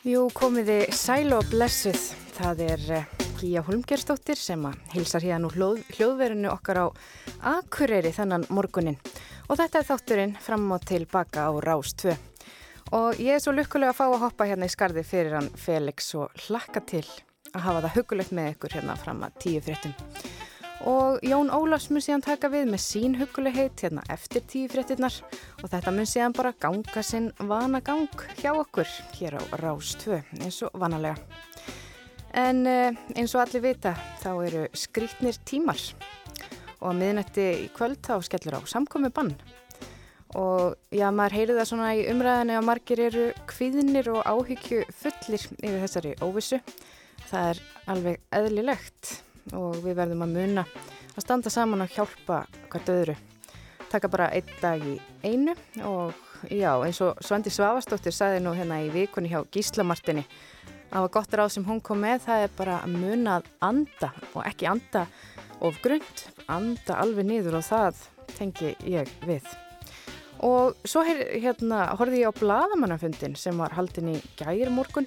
Jú, komiði sæl og blessuð. Það er eh, Gíja Holmgerstóttir sem að hilsar hérna úr hljóð, hljóðverinu okkar á Akureyri þennan morgunin. Og þetta er þátturinn fram og tilbaka á Rás 2. Og ég er svo lukkulega að fá að hoppa hérna í skarði fyrir hann Felix og hlakka til að hafa það hugulegt með ykkur hérna fram að tíu fréttum og Jón Ólafs mun síðan taka við með sín hugulegheit hérna eftir tíu fréttinnar og þetta mun síðan bara ganga sinn vana gang hjá okkur hér á Rás 2 eins og vanalega. En eh, eins og allir vita þá eru skrítnir tímar og að miðnætti í kvöld þá skellur á samkomi bann og já, maður heyri það svona í umræðinu að margir eru kviðnir og áhyggju fullir yfir þessari óvissu. Það er alveg eðlilegt og við verðum að muna að standa saman og hjálpa hvert öðru. Takka bara einn dag í einu og já, eins og Svandi Svavastóttir sagði nú hérna í vikunni hjá Gíslamartinni að var gott ráð sem hún kom með, það er bara að muna að anda og ekki anda of grund, anda alveg niður og það tengi ég við. Og svo hérna horfið ég á bladamannafundin sem var haldin í gæri morgun.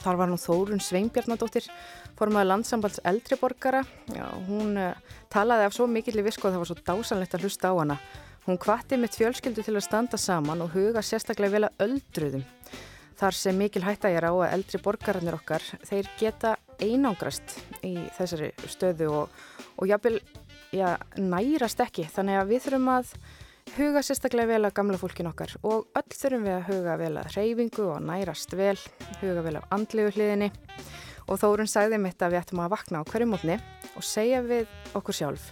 Þar var nú Þórun Sveinbjarnadóttir formaði landsambalds eldriborgara. Já, hún uh, talaði af svo mikill í visku og það var svo dásanlegt að hlusta á hana. Hún kvatti mitt fjölskyldu til að standa saman og huga sérstaklega vel að öldruðum. Þar sem mikil hætta ég er á að eldri borgararnir okkar, þeir geta einangrast í þessari stöðu og, og já, nærast ekki. Þannig að við þurfum að huga sérstaklega vel að gamla fólkin okkar og öll þurfum við að huga vel að reyfingu og nærast vel, huga vel á andlegu hliðinni. Og Þórun sagði mitt að við ættum að vakna á hverju mótni og segja við okkur sjálf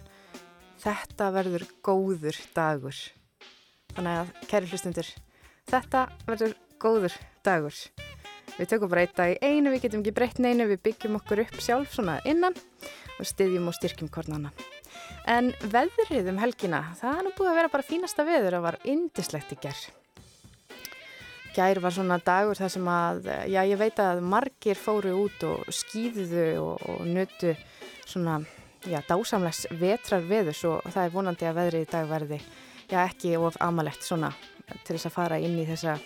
þetta verður góður dagur. Þannig að kæri hlustundur þetta verður góður dagur. Við tökum bara eitt dag í einu við getum ekki breytt neinu, við byggjum okkur upp sjálf svona innan og styðjum og styrkjum kornana en veðrið um helgina það er nú búið að vera bara fínasta veður að var indislegt í gerð gær var svona dagur þar sem að, já ég veit að margir fóru út og skýðuðu og, og nötu svona, já dásamlegs vetrar veðus og það er vonandi að veðri í dag verði, já ekki of amalett svona til þess að fara inn í þessa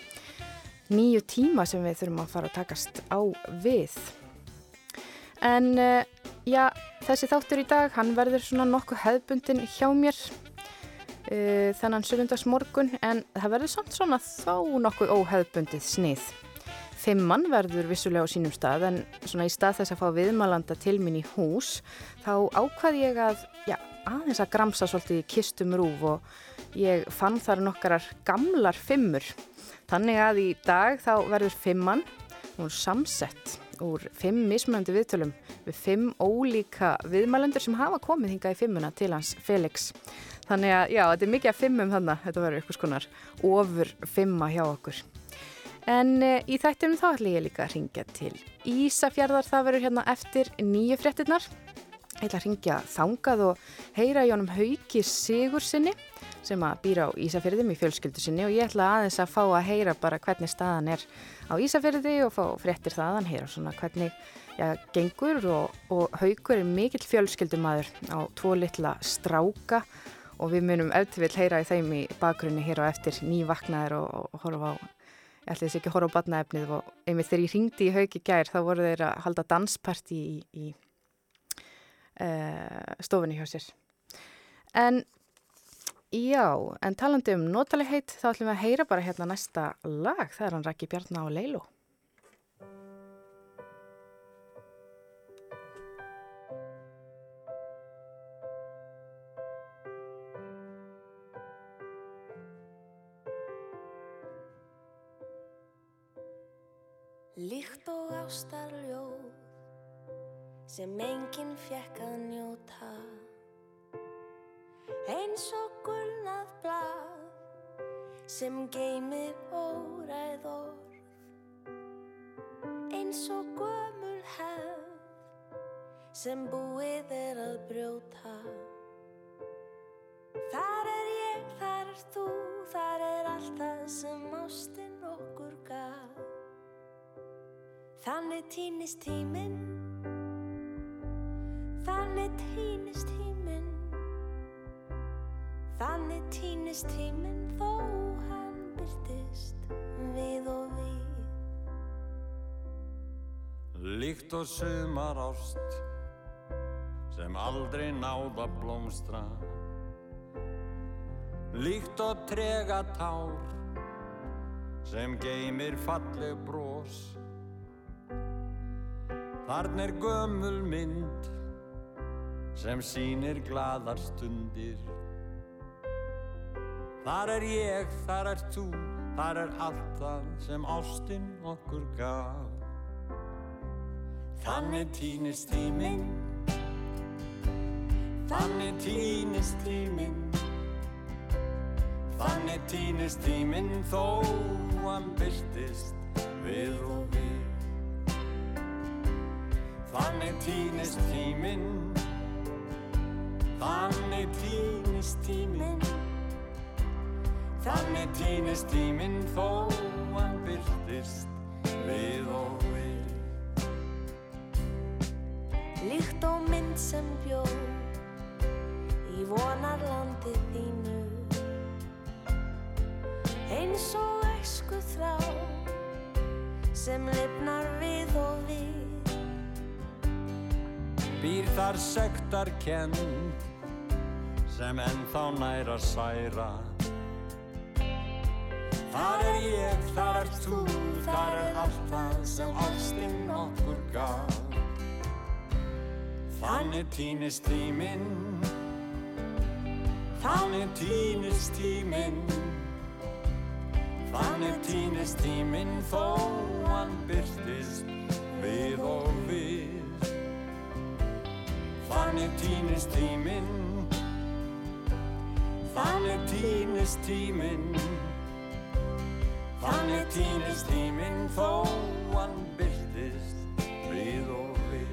nýju tíma sem við þurfum að fara að takast á við. En já, þessi þáttur í dag, hann verður svona nokkuð hefðbundin hjá mér uh, þennan sörundagsmorgun en það verður samt svona þá nokkuð óheðbundið snið. Fimmann verður vissulega á sínum stað en svona í stað þess að fá viðmalanda til minn í hús þá ákvað ég að, já, aðeins að gramsa svolítið í kistum rúf og ég fann þar nokkarar gamlar fimmur. Þannig að í dag þá verður fimmann, hún er samsett úr fimm mismunandi viðtölum við fimm ólíka viðmælendur sem hafa komið hingað í fimmuna til hans Felix. Þannig að já, þetta er mikið að fimmum þannig, þetta verður eitthvað skonar ofur fimma hjá okkur. En e, í þættunum þá ætlum ég líka að ringja til Ísafjörðar, það verður hérna eftir nýju fréttinnar. Ég ætla að ringja þangað og heyra Jónum Hauki Sigur sinni sem að býra á Ísafjörðum í fjölskyldu sinni og ég ætla aðeins að fá að heyra bara hvernig staðan er á Ísafjörði og fá fréttir þaðan, heyra svona hvernig já, gengur og, og Haukur er mikill fjölskyldumadur á tvo litla stráka og við munum eftir vil heyra í þeim í bakgrunni hér á eftir nývaknaðir og, og, horfa á, ég ætla þess ekki að horfa á batnaefnið og einmitt þegar ég ringdi í haugi gær þá voru þeir að halda dansparti í, í uh, stofunni hjá sér. En já, en talandi um notalegheit þá ætlum við að heyra bara hérna næsta lag, það er hann Rækki Bjarná og Leilo. Líkt og ástarljóð sem enginn fjekk að njóta eins og gulnað blað sem geymir óræð orð. Eins og gömul hefð sem búið er að brjóta. Þar er ég, þar er þú, þar er allt það sem ástinn okkur gaf. Þannig týnist tíminn Þannig týnist tíminn Þannig týnist tíminn þó hann byrtist við og við. Líkt og sumar ást sem aldrei náða blómstra. Líkt og trega tár sem geymir falleg brós Þarn er gömul mynd sem sínir gladar stundir Þar er ég, þar er þú, þar er allt það sem ástinn okkur gaf. Þannig týnist tíminn. Þannig týnist tíminn. Þannig týnist tíminn þó hann byrtist við og við. Þannig týnist tíminn. Þannig týnist tíminn Þannig týnist tíminn þó hann byrtist við og við. Líkt og mynd sem bjó í vonarlandi þínu. Eins og æsku þrá sem lifnar við og við. Býr þar sektar kend sem ennþá næra særa Þar er ég, þar er þú, þar er allt það sem ástinn okkur gaf. Þannig týnist tíminn. Þannig týnist tíminn. Þannig týnist tíminn þó hann byrtist við og við. Þannig týnist tíminn. Þannig týnist tíminn Þannig týnist tíminn þó hann byrtist við og við.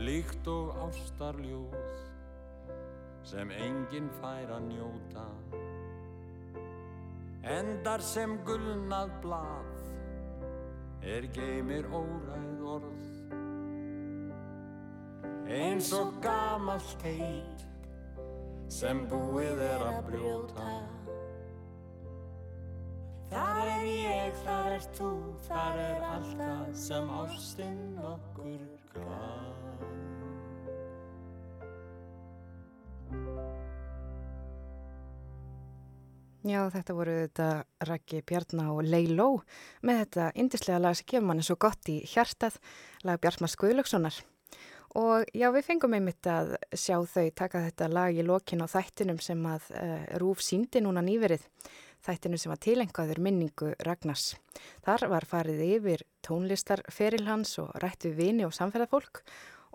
Líkt og ástarljóð sem enginn fær að njóta. Endar sem gulnað blað er geymir óræð orð. Eins og gamalt heit sem búið er að brjóta Þar er ég, þar er þú, þar er allt það sem ástinn okkur gaf. Já, þetta voru þetta Raggi Bjarná og Leiló með þetta indislega lag sem gefur manni svo gott í hjartað, lag Bjartmar Skuðlökssonar. Og já, við fengum einmitt að sjá þau taka þetta lag í lokin á þættinum sem að uh, Rúf síndi núna nýverið, þættinum sem var tilengaður minningu Ragnars. Þar var farið yfir tónlistarferil hans og rætt við vini og samfélagfólk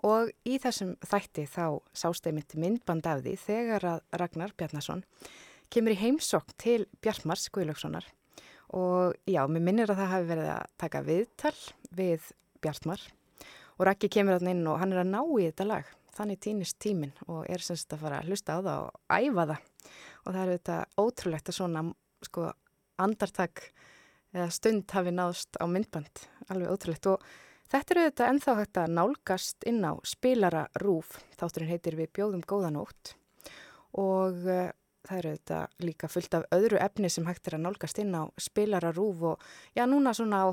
og í þessum þætti þá sást einmitt myndband af því þegar að Ragnar Bjarnason kemur í heimsokk til Bjartmars Guðlökssonar og já, mér minnir að það hafi verið að taka viðtal við Bjartmar. Og Raki kemur hann inn og hann er að ná í þetta lag. Þannig týnist tímin og er semst að fara að hlusta á það og æfa það. Og það er þetta ótrúlegt að svona sko andartak eða stund hafi náðst á myndband. Alveg ótrúlegt. Og þetta eru þetta ennþá hægt að nálgast inn á spilara rúf, þátturinn heitir við bjóðum góðanótt og það eru þetta líka fullt af öðru efni sem hægt er að nálgast inn á spilara rúf og já núna svona á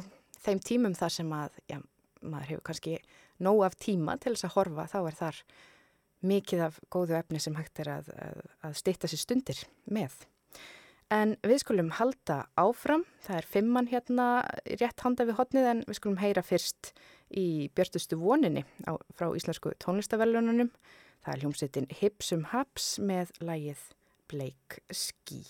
þeim tímum þar sem að já, maður hefur kannski nóg af tíma til þess að horfa þá er þar mikið af góðu efni sem hægt er að, að, að stýtta sér stundir með. En við skulum halda áfram, það er fimmann hérna rétt handa við hotnið en við skulum heyra fyrst í björnustu voninni á, frá Íslensku tónlistavellununum. Það er hljómsveitin Hipsum Haps með lægið Blake Ski.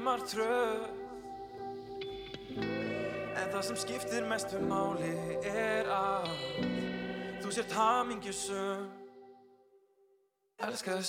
Vestamar tröð. En það sem skiptir mestu máli er að þú sért hamingjusum Elska þið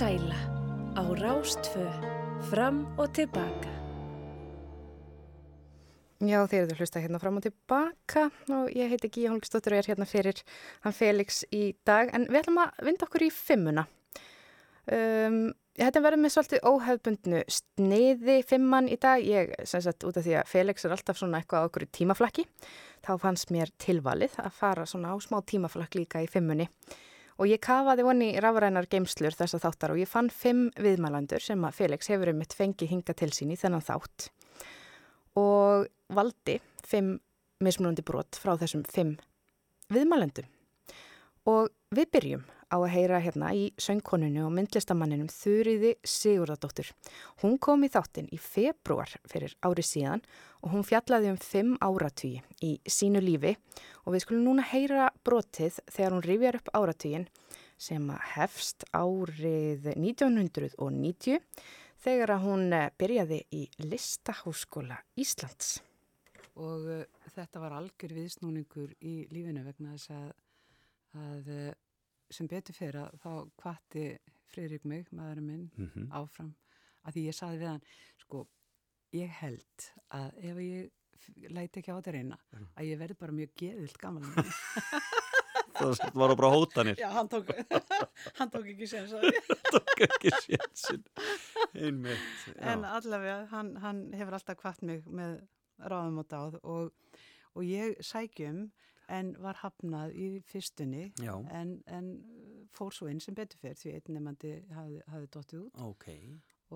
Sunnudagssæla á Rástfö, fram og tilbaka. Já, þeir eru að hlusta hérna fram og tilbaka og ég heiti Gíja Holmsdóttir og er hérna fyrir hann Felix í dag en við ætlum að vinda okkur í fimmuna. Um, þetta verður með svolítið óhefbundnu sniði fimman í dag, ég sem sagt út af því að Felix er alltaf svona eitthvað á okkur tímaflakki, þá fannst mér tilvalið að fara svona á smá tímaflakk líka í fimmunni og ég kafaði voni rafrænar geimslur þessa þáttar og ég fann fimm viðmælandur sem að Felix hefur um mitt fengið hinga til sín í þennan þátt og valdi fimm mismunandi brot frá þessum fimm viðmælendum. Og við byrjum á að heyra hérna í söngkonunu og myndlistamanninum Þuriði Sigurðardóttur. Hún kom í þáttin í februar fyrir ári síðan og hún fjallaði um fimm áratvíi í sínu lífi og við skulum núna heyra brotið þegar hún rifjar upp áratvíin sem hefst árið 1990 þegar að hún eh, byrjaði í Listaháskóla Íslands. og uh, þetta var algjör viðsnúningur í lífinu vegna þess að, að uh, sem betur fyrir að þá kvatti Freyrík mig, maðurinn minn, Mhm. áfram að því ég saði við hann, sko, ég held að ef ég læti ekki á þetta reyna, að ég verði bara mjög geðilt gaman. Það var bara hótanir. Já, hann tók, hann tók ekki séns. Tók ekki sénsinn. Einmitt. já. En allavega, hann, hann hefur alltaf kvart mig með ráðum og dáð og, og ég sækjum en var hafnað í fyrstunni en, en fór svo inn sem betur fyrir því einn nefnandi hafði, hafði dottið út Ok,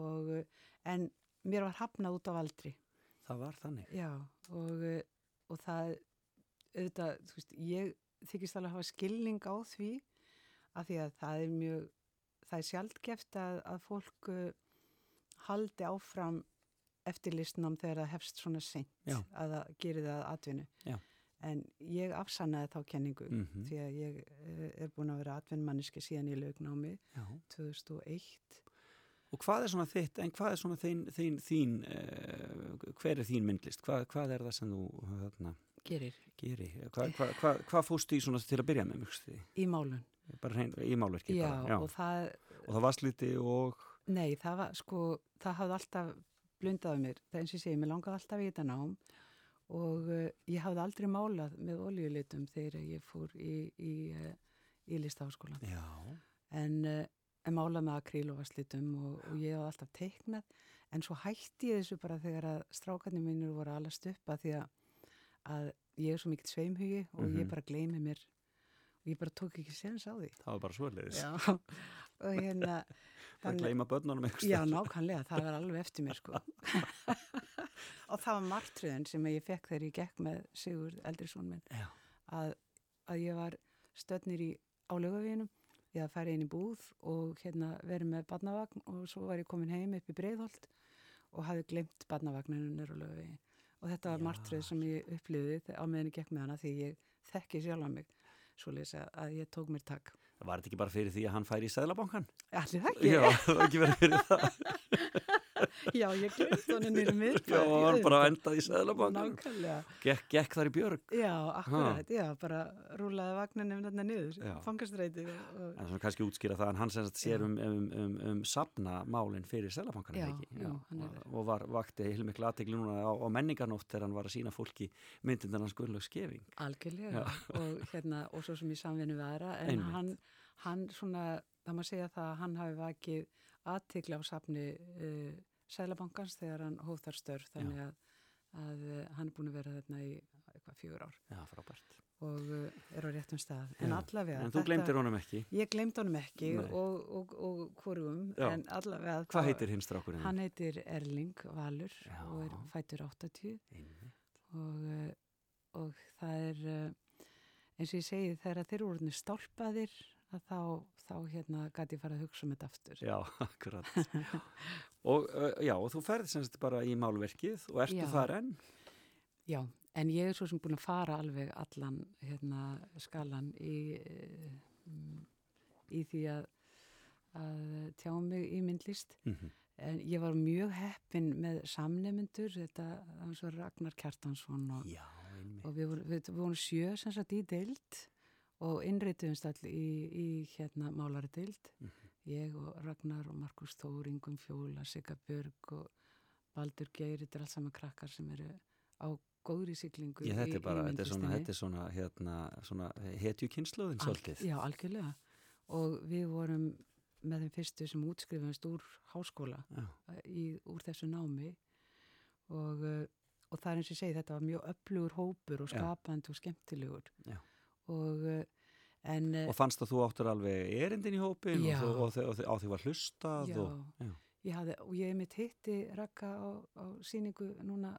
og, eh, en mér var hafnað út af aldri það var þannig. já og, eh, og það auðvitað, þú veist, ég þykist alveg að hafa skilning á því af því að það er mjög það er sjaldgeft að, að fólk uh, haldi áfram eftir listnám þegar það hefst svona seint Já. að það gerir það atvinnu Já. En ég afsannaði þá kenningu Mhm. því að ég uh, er búin að vera atvinnmanniski síðan í laugnámi Já. 2001 Og hvað er svona þitt, en hvað er svona þín, þín, þín uh, hver er þín myndlist? Hvað, hvað er það sem þú þarna, gerir gerir? Hvað, hvað, hvað, hvað fórstu í svona til að byrja með mjög stuði? í málun Bara hrein, í málverki? já, bara, og það og það var sliti og... Nei, það var sko, það hafði alltaf blundað á mér, það eins og ég segi, mér langaði alltaf í þetta nám og uh, ég hafði aldrei málað með oljulitum þegar ég fór í, í, uh, í listaháskólan Já. en, en málað með akrílófaslitum og, og ég hafði alltaf teiknað en svo hætti ég þessu bara þegar að strákarnir mínur voru allast upp að því að, að ég er svo mikill sveimhugi og Mhm. ég bara gleymi mér og ég bara tók ekki séns á því Það var bara svoleiðis. Já, og hérna Bara gleyma börnunum. Já, nákvæmlega, það var alveg eftir mér sko. og það var martröðin sem ég fekk þegar ég gekk með Sigur Eldrisson minn að, að ég var stöðnir í álögavíðinum, ég hafði farið inn í búð og hérna verið með badnavagn og svo var ég komin heim upp í Breiðholt og hafði glemt badnavagninu nýra lögavíðin og þetta var Já. martröð sem ég upplifði á meðan ég gekk með hana því ég þekki sjálf mig svo lesa að ég tók mér takk. Var þetta ekki bara fyrir því að hann færi í Sæðlabankan? Allir það ekki? Já, það var ekki verið fyrir það. Já, ég glemt honum nýra miðbæ. Já, hann var bara endað í Sæðlabankan. Nákvæmlega. Gekk, gekk þar í björg. Já, akkurat, já, bara rúlaði vagninum þarna niður, Já. fangastræti og, En svona kannski útskýra það að hann sem sér um, um, um, um sapna málinn fyrir Sæðlabankan, er- Og, var, vakti heilmikla aðtegli núna á, á menningarnótt þegar hann var að sína fólki myndindan hans Gunnlaug Skeving. algjörlega og hérna, og svo sem í samvinnu við aðra, en hann, hann svona, það maður segja það að hann hafi vakið aðtikla á safni uh, Sælabankans þegar hann hóf þar störf, þannig að, að uh, hann er búin að vera þarna í eitthvað fjögur ár Já, frábært. og uh, er á réttum stað, en Já. allavega En þú glemdir honum ekki. Ég glemd honum ekki Nei. og, og, og hvorum, en allavega Hvað heitir hinn strákurinn? Hann heitir Erling Valur Já. og er fættur 80 Einmitt. og, og það er eins og ég segi þegar þeir eru orðinu stálpaðir að þá, þá hérna gæti ég fara að hugsa um þetta aftur. Já, akkurat. og, já, og þú ferð semst bara í málverkið og ertu Já. þar enn? Já, en ég er svo sem búin að fara alveg allan hérna skalan í, í því að, að tjá mig í myndlist. Mm En ég var mjög heppin með samnefnendur, þetta var Ragnar Kjartansson og, Já, og við, vorum- sjö sem sagt í deild og innrituðumst allir í, í hérna málari deild. Mhm. Ég og Ragnar og Markus Þóringum Fjóla, Sigga Björg og Baldur Geir, þetta er allt saman krakkar sem eru á góðri siglingu Já, þetta er bara, þetta er svona, þetta er svona, hérna, svona hetjukynnslóðin Alg- svolítið. Já, algjörlega. Og við vorum með þeim fyrstu sem útskrifumst úr háskóla Já. í, úr þessu námi og, uh, og það er eins og ég segi, þetta var mjög öflugur hópur og Já. skapandi og skemmtilegur. Já. Og, uh, en, uh, Og fannst að þú áttur alveg erindin í hópin Já. og, þú, og, og, á því var hlustað já, og, já. ég hafði, og ég hef mitt hitti Raka á, á síningu núna,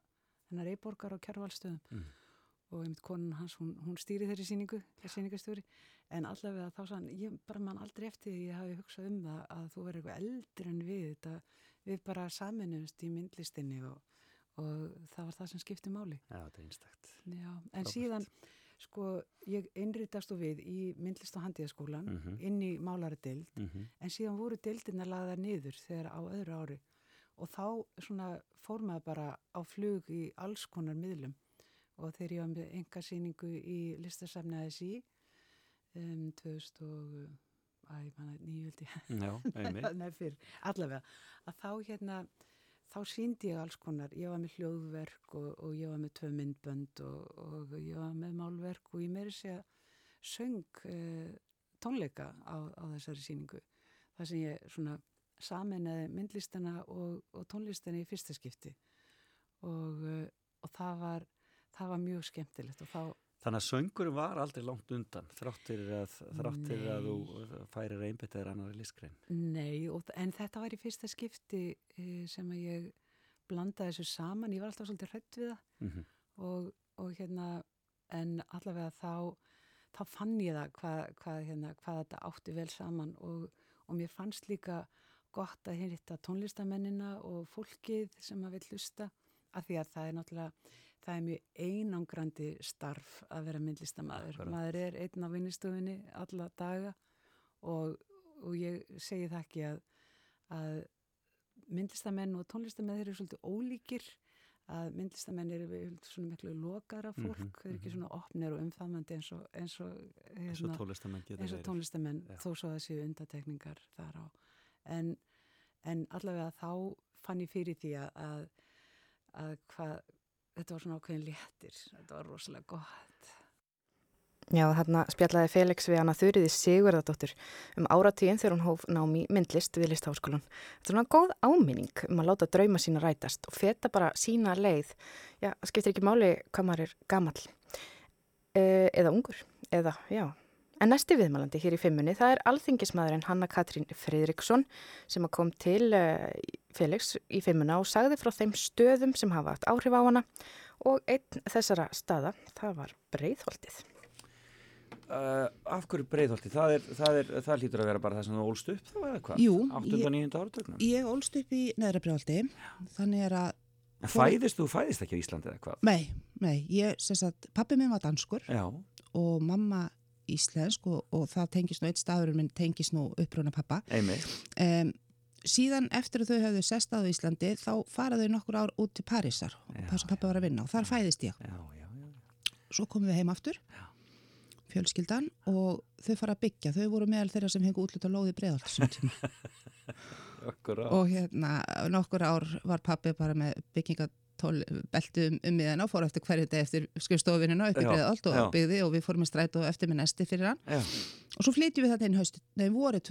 hennar Eyborgar á Kjærvalstöðum Mm. og einmitt konun hans, hún, hún stýri þeirri síningu, þeirri síningastjóri, en allavega þá sann, ég bara man aldrei eftir því ég hafi hugsað um það að þú verður eitthvað eldri en við, þetta, við bara saminumst í myndlistinni og, og það var það sem skipti máli. já, þetta er einstakt. Já, en Frábært. síðan, sko, ég innritast og við í myndlist og handíðaskólan, Mhm. inn í málaradeild, Mm en síðan voru deildina lagðar niður þegar á öðru ári. Og þá svona fór maður bara á flug í alls konar miðlum. Og þegar ég var með enga síningu í listasafni ASI um, 2000 og æ, manna, nýjöldi allavega. Að þá hérna þá síndi ég alls konar, ég var með hljóðverk og, og ég var með tvö myndbönd og, og ég var með málverk og ég meiri segja söng uh, tónleika á, á þessari síningu þar sem ég svona saminnaði myndlistana og, og tónlistana í fyrsta skipti. Og, uh, og það var það var mjög skemmtilegt og þá Þannig að söngurum var aldrei langt undan þráttir að, þráttir að þú færir einbyttið annari listgrein. Nei, og, en þetta var í fyrsta skipti e, sem að ég blandaði þessu saman, ég var alltaf svolítið hrætt við það Mm -hmm. og, og hérna, en allavega þá, þá fann ég það hvað, hvað, hérna, hvað þetta átti vel saman og, og mér fannst líka gott að hitta tónlistamennina og fólkið sem að vil hlusta af því að það er náttúrulega það er mjög einangrandi starf að vera myndlistamæður. Maður er einn á vinnistofunni alla daga og, og ég segi það ekki að, að myndlistamenn og tónlistamenn eru svolítið ólíkir að myndlistamenn eru við svona miklu lokara fólk, Mhm, þeir eru ekki mhm. svona opnir og umfamandi eins og eins og, eins og hérna, geta eins og tónlistamenn þó svo að séu undatekningar þar á en, en allavega þá fann ég fyrir því að, að hvað þetta var svona ákveðin léttir þetta var rosalega gott Já, þarna spjallaði Felix við hana Þuriði Sigurðardóttur um áratíðin þegar hún hóf nám í myndlist við listháskólan. Þetta er svona góð áminning um að láta drauma sína rætast og feta bara sína leið. Já, skiptir ekki máli hvað maður er gamall e eða ungur eða, já, En næsti viðmælandi hér í fimmunni það er alþingismæðurinn Hanna Katrín Fridriksson sem kom til uh, Felix í fimmuna og sagði frá þeim stöðum sem hafa haft áhrif á hana og einn þessara staða það var Breiðholtið. Uh, af hverju breiðholti? Það, er, það, er, það lítur að vera bara það sem þú ólst upp þá eða hvað? Jú, 8. og 9. áratögnum? Ég ólst upp í neðra brjáldi, þannig er að, En fæðist þú fæðist ekki á Íslandi eða hvað? nei, nei, ég, sem sagt, pappi minn var danskur Já, og mamma íslensk og, og það tengist nú eitt staðurinn minn tengist nú uppruna pappa. Um, síðan eftir að þau hefðu sest á Íslandi þá fara þau nokkur ár út til Parísar, Já, þar sem pappi var að vinna og þar fæðist ég. Já, já, já. Svo komum við heim aftur, fjölskyldan og þau fara að byggja. Þau voru meðal þeirra sem hengu útlut á lóði. Akkurát. og hérna nokkur ár var pappi bara með byggingatól beltu um, um miðan og fór eftir hverju dag eftir skrifstofinina upp í Já, breiðalt og byggði og við fórum með stræt og eftir með nesti fyrir hann. Já, og svo flytjum við þetta inn haust, nei voru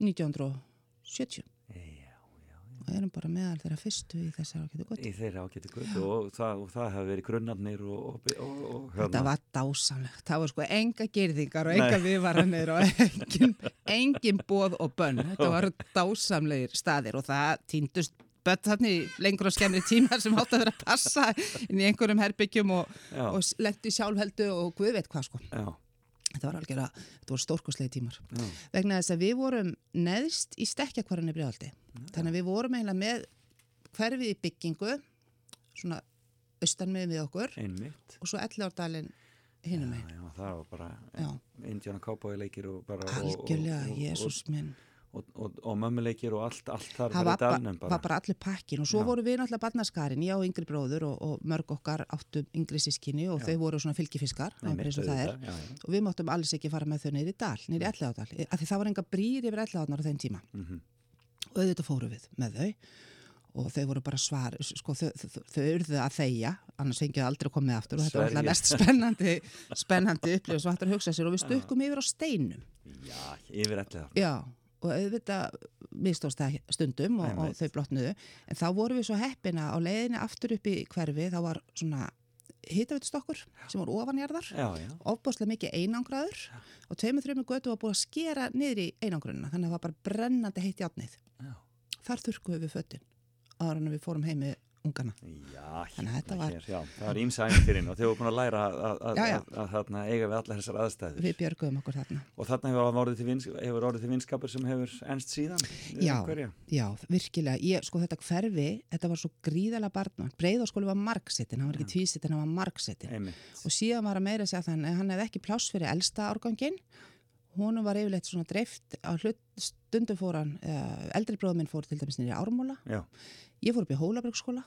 1970 já, og erum bara meðal þeirra fyrstu í þessar ágætu gott. í þeirra ágæti götu og það, og það hafi verið grunnarnir og, og, og, og Þetta var dásamlegt. Það var sko enga gerðingar og enga viðvaranir og engin, engin bóð og bönn. Þetta var dásamlegir staðir og það týndust börn þarna í lengur og skemmri tíma sem átt að vera að passa inn í einhverjum herbyggjum og, og lendi sjálfheldu og guð veit hvað sko. Já, Þetta var algjör að, þetta voru stórkoslegi tímar. já, Vegna þess að við vorum neðst í stekkjakvarðinni brjóðaldi. Þannig að við vorum eiginlega með hverfið í byggingu, svona austan með við okkur einmitt. og svo ellárdalinn hinum Já, megin. já, það var bara Já. Indiana Cowboy leikir og bara og- og- Algjörlega, Jésús minn. og, og, og mömmuleikir og allt, allt þar Það bara var, ba dalnum var bara allir pakkin og svo Já. voru við náttúrulega barnaskarin, ég og yngri bróður og, og mörg okkar áttum yngri sískinni og þau voru svona fylgifiskar, var bara eins og það er. Já, já. Og við máttum alls ekki fara með þau neyri dal, neyri ellegadal, af því það var enga brýr yfir ellegadnar á þeim tíma. Mhm. Og auðvitað fóru við með þau og þau voru bara svar, sko þau, þau, þau urðu að þeia, annars fengið aldrei komið aftur og þetta var Sverja. alltaf mest spennandi, spennandi upplifis og hættur að hugsa sér og við stukkum yfir á steinum. Já, yfir það. Já, og auðvitað mistóst það stundum og, og þau blotnuðu. En þá vorum við svo heppina á leiðinni aftur upp í hverfi, þá var svona hitavitustokkur sem voru ofanjarðar, Já, já. ofbáslega mikið einangraður og tveimur þreimur götu var búið að skera niður í einangrunina, þannig að það var bara brennandi heitt játnið. Já. Þar þurrkuðu við föttin áður en við fórum heim með ungana. Já, hérna var- hér, já, það var ímsa æfintýrin og þau voru búin að læra að, eiga við allar þessar aðstæður Við björguðum okkur þarna. og þarna hefur orðið til, vins, hefur orðið til vinskapur sem hefur ennst síðan Já, já, virkilega. Ég, sko þetta hverfi, þetta var svo gríðalega barna. Breiðaskóli var margsettin, hann var ekki tvísettin, hann var margsettin. Einmitt. og síðan var að meira segja þannig að hann hefði ekki pláss fyrir elsta árgangin honum var yfirleitt svona dreift á hlut stundum fór hann eldri bróðum minn fór til dæmis nýri ármóla Já, ég fór upp í Hólabröksskóla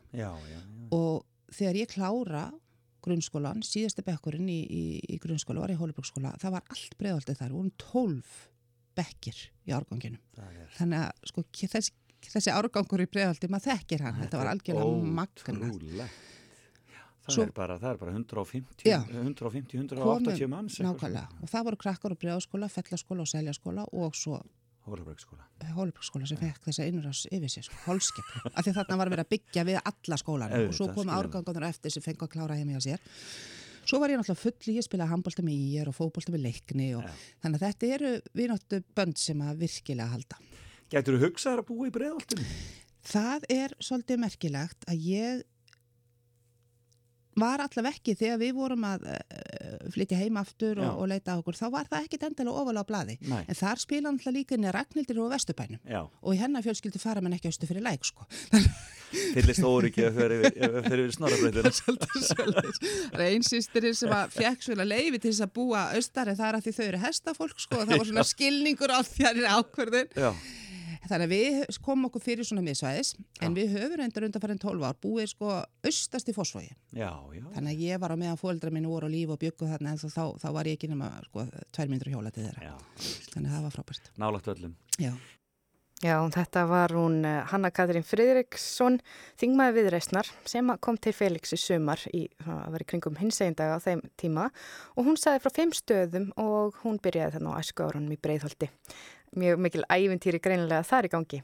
og þegar ég klára grunnskólan, síðasta bekkurinn í, í, í grunnskóla var í Hólabröksskóla það var allt breiðaldið þar, vorum tólf bekkir í árganginum. Þannig að sko þessi, þessi árgangur í breiðaldi, maður þekkir hann þetta var algjörlega magna. Það, Svo- er bara, það er bara 150, Já. 150 180 Komum- manns eitthvað nákvæmlega, og það voru krakkar á breiðaskóla, fellaskóla og seljaskóla og svo Hólabröksskóla Hólubröksskóla sem fekk þessa innrás yfir sig, sko, hólskeplu. Af því að þarna var verið að byggja við alla skólana og svo komu árgangunir eftir sem fengu að klára heim hjá sér. Svo var ég náttúrulega full í að spila handbólta með ír og fótbólta með leikni og Já. þannig að þetta eru vináttu bönd sem að virkilega halda. Gætur þú hugsaðar að búa í breiðoltinu? Það er svolítið merkilegt að ég var allaveg ekki þegar við vorum að uh, flytja heim aftur og, og leita á okkur, þá var það ekkit endilega ofalega á blaði. Nei. En þar spila náttúrulega líka inn í Ragnhildur og Vesturbænum Já, og í hennar fjölskyldu fara menn ekki austu fyrir læk sko. fyllist óryggi að fyrir. Svolítið svoleiðis. Það er einn sýstirinn sem að fekk svona leifi til þess að búa austar en það er að því þau eru hestafólk sko og það var svona skilningur á þjæri ákverðin. Já, Þannig að við komum okkur fyrir svona miðsvæðis en við höfum reyndar undanfærin 12 ár búið sko austast í fósfói. já, já. Þannig að ég var á meðan fóreldra mínu voru á líf og byggu þarna en þá, þá var ég ekki nema sko tvær myndur hjóla til þeirra. Já, Þannig að það var frábært. nálagt öllum. Já. Já, þetta var hún eh, Hanna Katrín Friðriksson, þingmaði viðreisnar sem kom til Felix í sumar í, að vera í kringum hinsegindaga á þeim tíma og hún sagði frá fimm stöðum og hún byrjaði þannig á æsku árunum í Breiðholti. Mjög mikil ævintýri greinilega þar í gangi.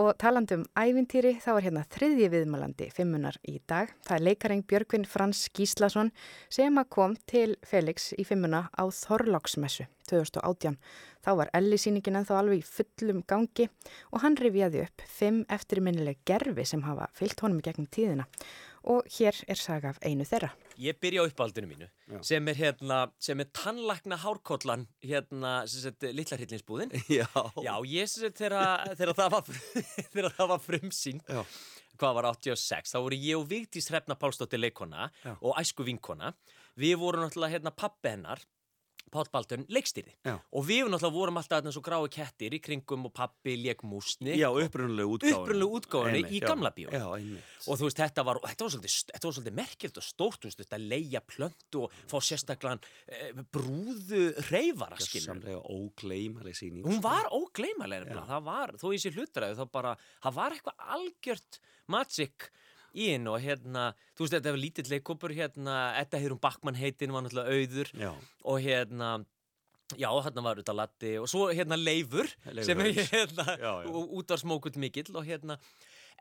Og talandi um ævintýri þá er hérna þriðji viðmælandi fimmunar í dag. Það er leikaring Björgvin Frans Gíslason sem að kom til Felix í fimmuna á Þorláksmessu 2018. Þá var Elli síningin ennþá alveg í fullum gangi og hann rifjaði upp fimm eftirminnileg gerfi sem hafa fyllt honum í gegnum tíðina. Og hér er saga af einu þeirra. Ég byrja á uppáldinu mínu Já. sem er hérna, sem er tannlækna hárkollan hérna, sem sett, litla hryllinsbúðin Já. Já, ég sem sett, þegar, það var þegar það var frumsýnd Já. hvað var 86, þá voru ég og Vigdís Hrefna Pálsdóttir leikona Já. og æsku vinkona við vorum náttúrulega hérna pappi hennar Páll Baldurinn leikstýri Já. og við náttúrulega vorum alltaf þarna svo grái kettir í kringum og pappi leik músni Já, upprunnulega. Upprunalegu útgáfunni í gamla bíó. Já, einmitt. og þú veist, þetta var, þetta var svolítið, svolítið merkilt og stórt, þú veist, þetta leia plöntu og fá sérstaklegan e, brúðu reyfara, skilur. Samlega ógleymaleg síning. Hún sko. var nefnilega. það var, þó ég sé hlutræðu, þá bara, það var eitthvað algjört magic í henn og hérna, þú veist, þetta var lítill leikópur, hérna, Edda Heirum Backmann heitin var náttúrulega auður Já. og hérna, já, þarna var þetta Latti og svo hérna Leifur, Leifur sem er hérna, Já, já. út var smókull mikill og hérna,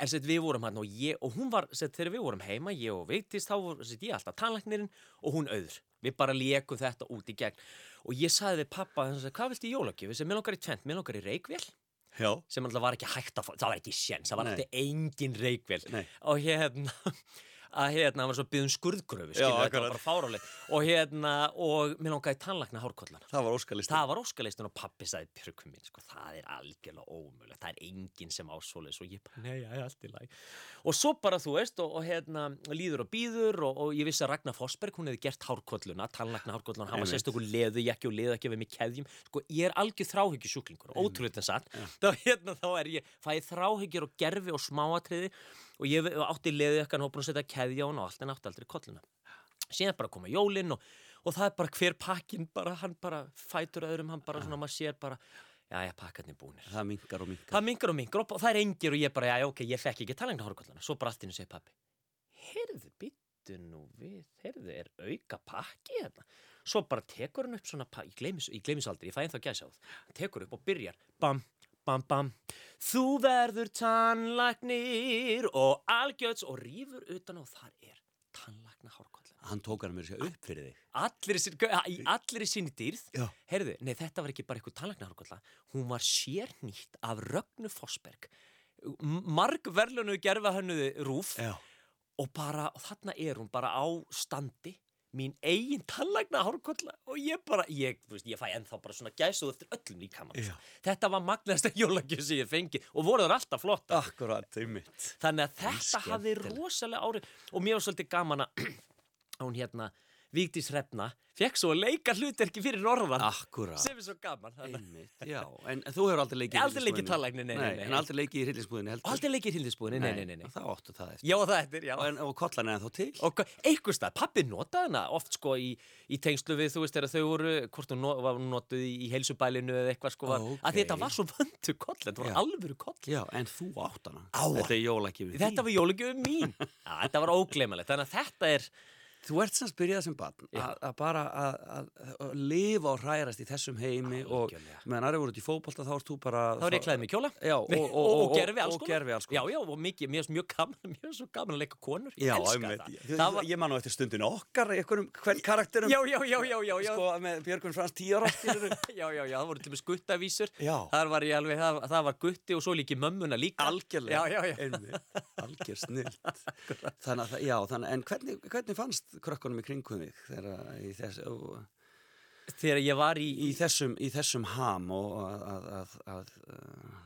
en sett við vorum hann og ég, og hún var, sett þegar við vorum heima, ég og Vigdís, þá sett ég alltaf tannlæknirinn og hún auður. Við bara lékum þetta út í gegn og ég sagði við pappa, hann sagði, hvað viltu í jólagjöf? Sem mér langar í tvent, mér langar í reikvél Já. sem alltaf var ekki hægt að fá, það var ekki séns, það var alltaf engin reikvél Nei. og hérna að hérna, hann var svo byggðum skurðgröfu Já, skilur, þetta akkurat. var bara fáráleg og hérna, og mér langaði tannlækna hárkollan. Það var óskalist. það var óskalistun og pappi sagði Björgum minn, sko, það er algjörlega ómögulegt. Það er enginn sem ásólis og ég bara, nei, já, allt í lagi. Og svo bara, þú veist, og, og hérna líður og býður og, og ég vissi að Ragnar Fossberg hún hefði gert hárkolluna, tannlækna hárkolluna hann var Einmitt. sérstakur leðu ekki og leðu ekki við mig keðjum, sko, ég er algjör þráhyggju sjúklingur ótrúlega en satt, þá, hérna, þá er ég fæði þráhyggjur og gerfi og smáatriði og ég átti leðu ekki og búin að setja keðja á hann og allt en átti aldrei kolluna síðan bara koma jólinn og, og það er bara hver pakkin bara, hann bara fætur öðrum, hann bara svona, maður sér bara já, já, pakkarnir búnir. Það mingar og mingar. það mingur og mingur og það er engir og ég bara, já, ok, ég fekk ekki talengna hórkollana svo bara allt innu segir pappi heyrðu, byttu nú við heyrðu, er auka pakki hérna? Svo bara tekur hann upp svona pakki ég gleymis, aldrei, ég fæ ennþá gæsa á það tekur upp og byrjar, bam, bam, bam. Þú verður tannlæknir og algjöts og rýfur utan og þar er tannlækna hórkollana Hann tók hann mér sér upp fyrir þig. allir, allir í sinni dýrð. Já. heyrðu, nei þetta var ekki bara eitthvað tannlæknarkolla hún var sérnýtt af Rögnu Fossberg. M- marg verðlunu gerfa hennuði rúf. Já. og bara, og þarna er hún bara á standi mín eigin tannlækna hárkolla og ég bara, ég, þú veist, ég fæ ennþá bara svona gæsuð eftir öllum líkamann Já. þetta var magnasta jólagjöf sem ég fengi og voru þar alltaf flotta Akkurat, þannig að þetta hafði skemmtilegt. rosalega árið og mér var svolítið gaman að að hún hérna, Vigdís Hrefna fekk svo að leika hlutverki fyrir norðan Akkurat. sem er svo gaman Einmitt, já. En þú hefur aldrei leikið í Aldrei leikið tannlækni, nei, nei, nei. En aldrei leikið í hryllingsbúðinni heldur? aldrei leikið hildisbúðinni, nei, nei, nei, nei. Þá áttu það eftir. já það eftir, já en, og kollan er þá til? og einhver stað, pappi notaði hana oft sko í, í tengslu við, þú veist, þegar þau voru hvort hún no, notuð í, í heilsubælinu eða eitthvað sko, Ókei. að þetta var svo vöndu koll, þetta var alvöru koll Já, en þú átt hana. Á. Þetta er jólakifið þetta var jólugjöfum mín þetta var Þú ert sem spyrjað sem barn að bara að, lifa og hrærast í þessum heimi og Algjörlega. meðan aðri voru út í fótbolta þá ert þú bara þá er ég klæðið í kjóla. Já, og, og, og, og, gerfi alls og, konar. já, já, og mikið, mér er mjög gaman er svo gaman að leika konur. Já, Elska það. Ég, var, ég man nú eftir stundinu okkar einhverjum hvern karakterum. já, já, já, já, já, já, sko með Björgun Frans skilurðu. já, já, já, það voru til með skuttavísur. Var ég það, það var gutti og svo líki mömmuna líka. Algjörlega. Einmitt. Algjör snilt Krökkunum í kringum þig þegar í, þess, þegar ég var í, í, þessum, í þessum ham og að, að, að, að uh,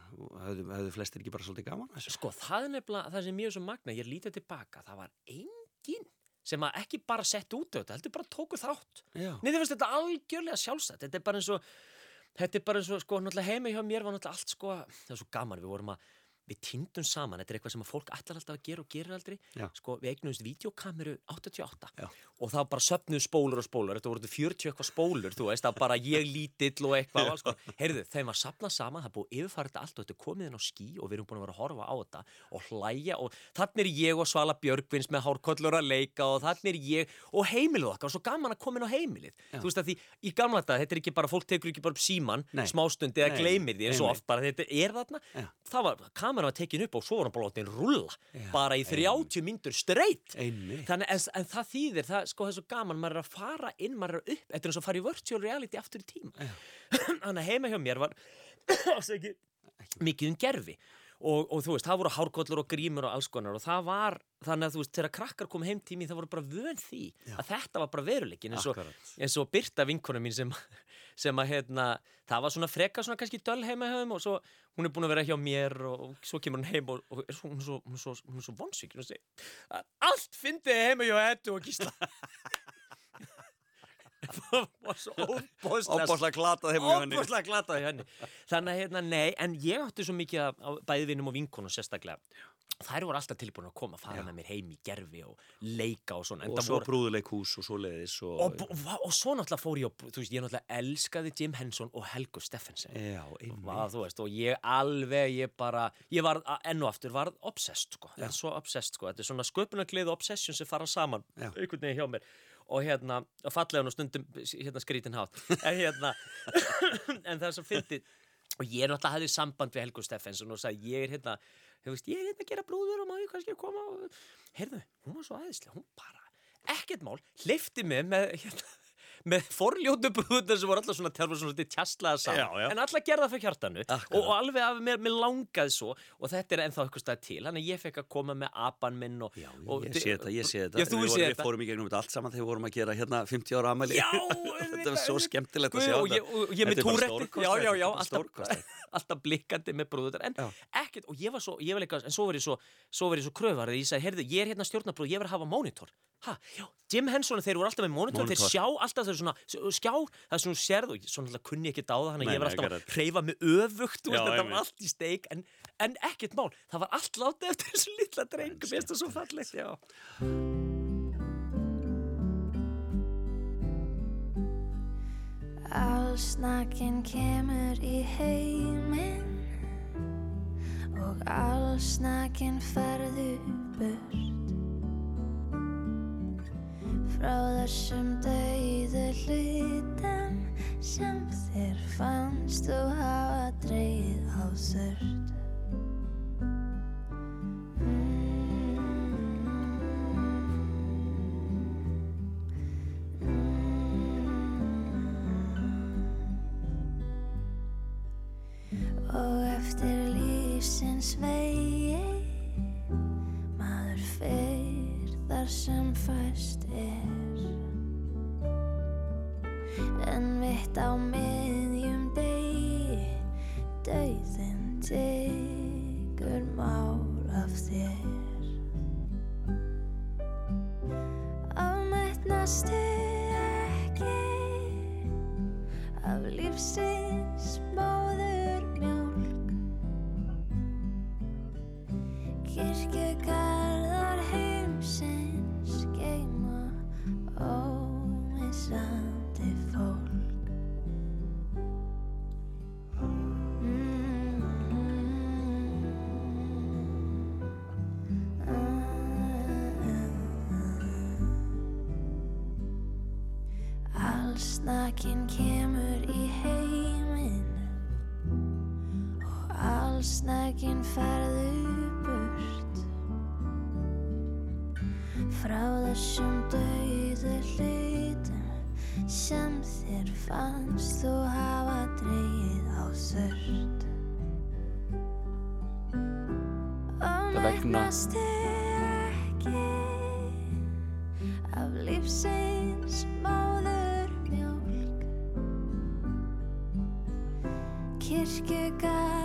höfðu, höfðu flestir ekki bara svolítið gaman þessu? sko, það er nefnilega það sem ég er svo magna, ég lítið tilbaka það var enginn sem að ekki bara sett út á þetta, heldur bara tóku þátt. Nei, þið veist þetta algjörlega sjálfsagt Þetta er bara eins og Þetta er bara eins og, sko, náttúrulega heimi hjá mér var náttúrulega allt, sko Það er svo gaman, við vorum að við týndum saman, þetta er eitthvað sem að fólk ætlar alltaf að gera og gerir aldrei Já. sko, við eignumst videokameru 88 Já. og það bara söpnuð spólur og spólur þetta voru þetta 40 eitthvað spólur, þú veist það bara ég lítill og eitthvað konar. heyrðu, þeim var sapnað saman, það búið að yfirfara þetta allt og þetta komið inn á skí og við erum búin að vera að horfa á þetta og hlæja og þannig er ég og Svala Björgvins með hárkollur að leika og þannig er ég og heimilið okkar og svo gaman að koma inn á heimilið Já. þú veist að því í gamla þetta, þetta er ekki bara fólk tekur ekki bara upp síman, smástundi eða gleymir því er það var, tekin upp og svo var hann bara látin rulla Já, bara í 30 myndur Einmitt. Þannig, en, en það þýðir, það, sko, það er svo gaman, maður er að fara inn, maður er upp, þetta er eins og að fara í virtual reality aftur í tíma. Þannig að heima hjá mér var, ekki, mikið um gerfi. Og, og þú veist, það voru hárkollur og grímur og alls konar. Og það var, þannig að þú veist, þegar krakkar kom heim tími það voru bara vön því að þetta var bara veruleikin eins og, eins og Birta vinkona mín sem, sem að hérna, það var svona freka svona kannski döl heima þeim og svo hún er búin að vera hjá mér og, og svo kemur hún heim og, er svo, hún er svo, hún svo, hún er svo vonsvíkin og segir að allt fyndið heima hjá Eddu og Gísla það var svo Óbáslega glatað óbúslega glatað hjá henni. Þannig að hérna, nei, en ég átti svo mikið af- bæðvinum og vinkonum sérstaklega. Þær voru alltaf tilbúin að koma að fara með mér heim í gerfi og leika og svona Og svo voru- brúðuleikhús og svo leiðis og... og, og, svo náttúrulega fór ég og, þú veist, ég náttúrulega elskaði Jim Henson og Helgu Steffensen Já, einmitt. Veist, og ég alveg, ég bara ég var enn og aftur, var obsessed sko, svo obsessed sko, þetta er svona sköpunarglið og obsession sem fara saman einhvern veginn hjá mér og hérna, og fallega og stundum hérna skrítin hátt. En hérna, en það er svo fyndið. Og ég er náttúrulega hafði samband við Helgu Steffensen og sagði, ég er hérna veist, ég er hérna að gera brúður og má ég kannski koma og, heyrðu, hún var svo aðeinslega, hún bara ekkert mál, hleyfti mig með hérna, með forljótu brúðunar sem voru alltaf svona tjálfur svona lítið tjastlaða saman. Já, já. en allar gerða fyrir hjartanu. Akkurat. og, alveg af mér, mér langaði svo. Og þetta er ennþá eitthvað stað til. Þannig að ég fekk að koma með apan minn og, Já, og ég sé þetta, ég sé þetta. Já, við, vorum, við fórum í gegnum þetta allt saman þegar við vorum að gera hérna 50 ára amæli. Já, þetta var svo skemmtilegt að sjá og ég, og ég með er túrætti já, já, já, er alltaf, alltaf blikkandi með brúður en ekkert, og ég var svo, ég var líka en svo ég svo, svo svo kröfarið, ég sagði, heyrðu, ég er hérna stjórnabrúð, ég verð að hafa mónitor ha, já, Jim Henson, þeir voru alltaf með mónitor, þeir Monitor. sjá alltaf þeir svona, skjá, það er svona sérð og svona alltaf kunni ekki dáða, þannig að ég var alltaf að hreyfa mig öfugt, veist, þetta var allt í steik en, en ekkert mál, það var allt látið eftir þessu litla dreng, En mér finnst það svo fallegt, já. Allsnakin kemur í heiminn og allsnakin ferðu burt frá þessum dauðu hlutum sem þér fannst þú hafa dreigð á þurrt. Og eftir lífsins vegi Maður fer þar sem fæst er. En vitt á miðjum degi Dauðin tekur mál af þér. Afmætnastu ekki af lífsins móður mjólk. Kirkjugarðar allsnakin ferðu burt. Frá þessum dauðu hlutum sem þér fannst þú hafa dreigið á þurrt. Og vegna- megnastu ekki af lífsins móður mjólk Kirkjugarðar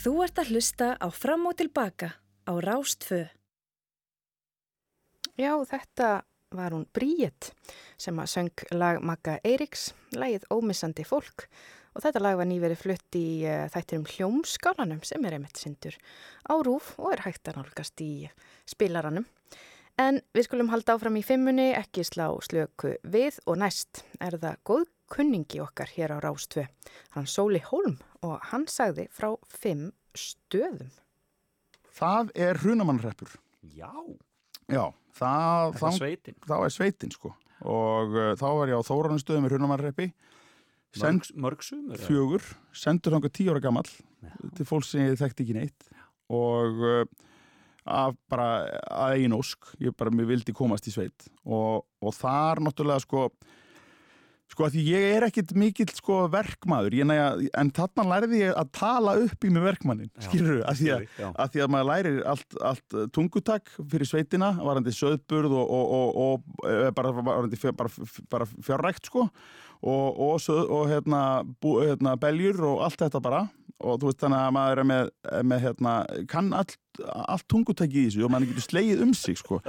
Þú ert að hlusta á Fram og Tilbaka á Rástfö. Já, þetta var hún Bríett sem að söng lag Magga Eiríks, lagið Ómissandi fólk og þetta lag var nýverið flutt í uh, þættirum hljómskálanum sem er einmitt syndur á rúf og er hægt að nálgast í spilaranum. En við skulum halda áfram í fimmunni, ekki slá slöku við og næst er það góð kunningi okkar hér á Rástvö. Hann Sóli Hólm og hann sagði frá fimm stöðum. Það er hrunamannreppur. Já, Já, það, það það, er sveitin. þá er sveitin sko. Og uh, þá var ég á Þóranustöðum með hrunamannreppi. Send Mörg, mörg sumur. eða? fjögur, sendur þangað tíu ára gamall til fólk sem ég þekkti ekki neitt. Og uh, af bara að eigin ósk, ég bara mér vildi komast í sveit. Og, og þar náttúrulega sko, Sko að því ég er ekkit mikill sko verkmaður, ég næja, en þarna lærði ég að tala upp í mig verkmannin, skilur þú, að, að, að því að maður lærir allt, allt uh, tungutak fyrir sveitina, varandi söðburð og, og, og, og eh, bara, varandi fjör, bara, bara fjárrækt sko og, og, söð, og hérna, bú, hérna beljur og allt þetta bara og þú veist þannig að maður er með, með hérna, kann allt, allt tungutæki í þessu og maður getur slegið um sig sko.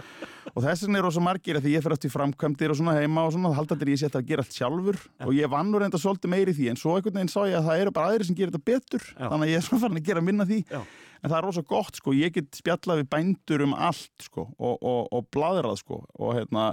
Og þess vegna er rosa margir að því ég fer átt í framkvæmdir og svona heima og svona, halda þetta ég sé þetta að gera allt sjálfur. Og ég vann nú reynda svolítið meiri því en svo einhvern veginn sá ég að það eru bara aðri sem gerir þetta betur Já. þannig að ég er svona farin að gera minna því. Já. en það er rosa gott sko, ég get spjallað við bændur um allt sko og, og, og bladrað sko. Og hérna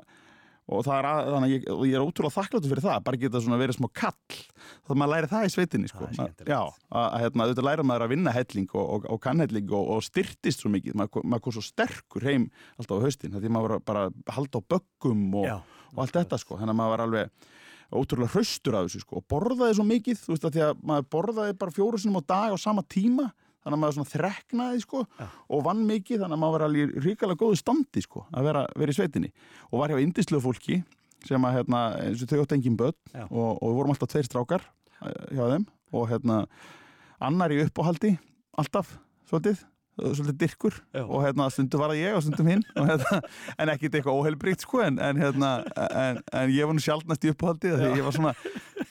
og það er að, ég, ég er ótrúlega þakkláttur fyrir það, bara geta svona verið smá kall. Þá maður læri það í sveitinni sko. Skemmtilegt. já, að, hérna, auðvitað læra maður að vinna helling og, og, og kannhelling og, og styrtist svo mikið, maður, maður kom svo sterkur heim alltaf á haustin, því maður var bara halda á böggum og, Já, og allt þetta sko, þannig að maður var alveg ótrúlega hraustur af þessu sko og borðaði svo mikið, þú veist að því að maður borðaði bara fjóru sinum á dag á sama tíma þannig að maður svona þreknaði sko Já. og vann mikið, þannig að maður var alveg í ríkalega góðu standi sko að vera, vera í sveitinni og var hjá indislu fólki sem að hérna, eins og þau átt engin börn Já. og, og við vorum alltaf tveir strákar eh, hjá þeim og hérna annar í uppáhaldi, alltaf svolítið, svolítið dirkur Já. og hérna stundum var það ég og stundum hinn og, hérna, en ekkit eitthvað óheilbríkt sko en, en, hérna, en, en ég var nú sjálfnast í svona,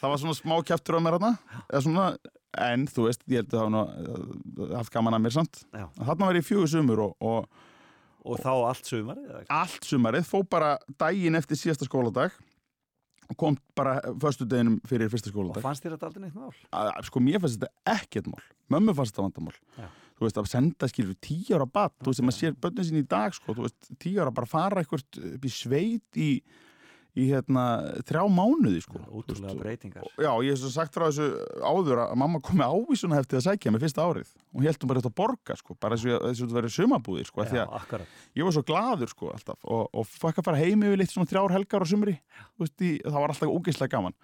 það var svona smá kjæftur á mér hérna, eða svona en þú veist, ég held að það nú haft gaman að mér samt, þarna var ég fjögur sumur og, og og þá allt sumarið? allt sumarið, fó bara daginn eftir síðasta skóladag og kom bara förstu deginum fyrir fyrsta Og skóladag fannst þér þetta aldrei neitt mál? að, sko mér fannst þetta ekkert mál mömmu fannst þetta vandamál Já. þú veist að senda skilur tíu ára bat þú veist að maður sér börnin sín í dag sko, þú veist tíu ára bara fara eitthvað upp í sveit í, í hérna þrjá mánuði sko. Veist, breytingar. Já, ég hef svo sagt frá þessu áður að mamma kom með ávísuna heftið að sækja með fyrsta árið. Og hún bara þetta að borga sko, bara þessu þessu þetta verið sumabúði sko, Já, að akkurat. ég var svo gladur sko alltaf og, og fækka að fara heim yfir litt svona þrjár helgar á sumri í, það var alltaf ógeðslega gaman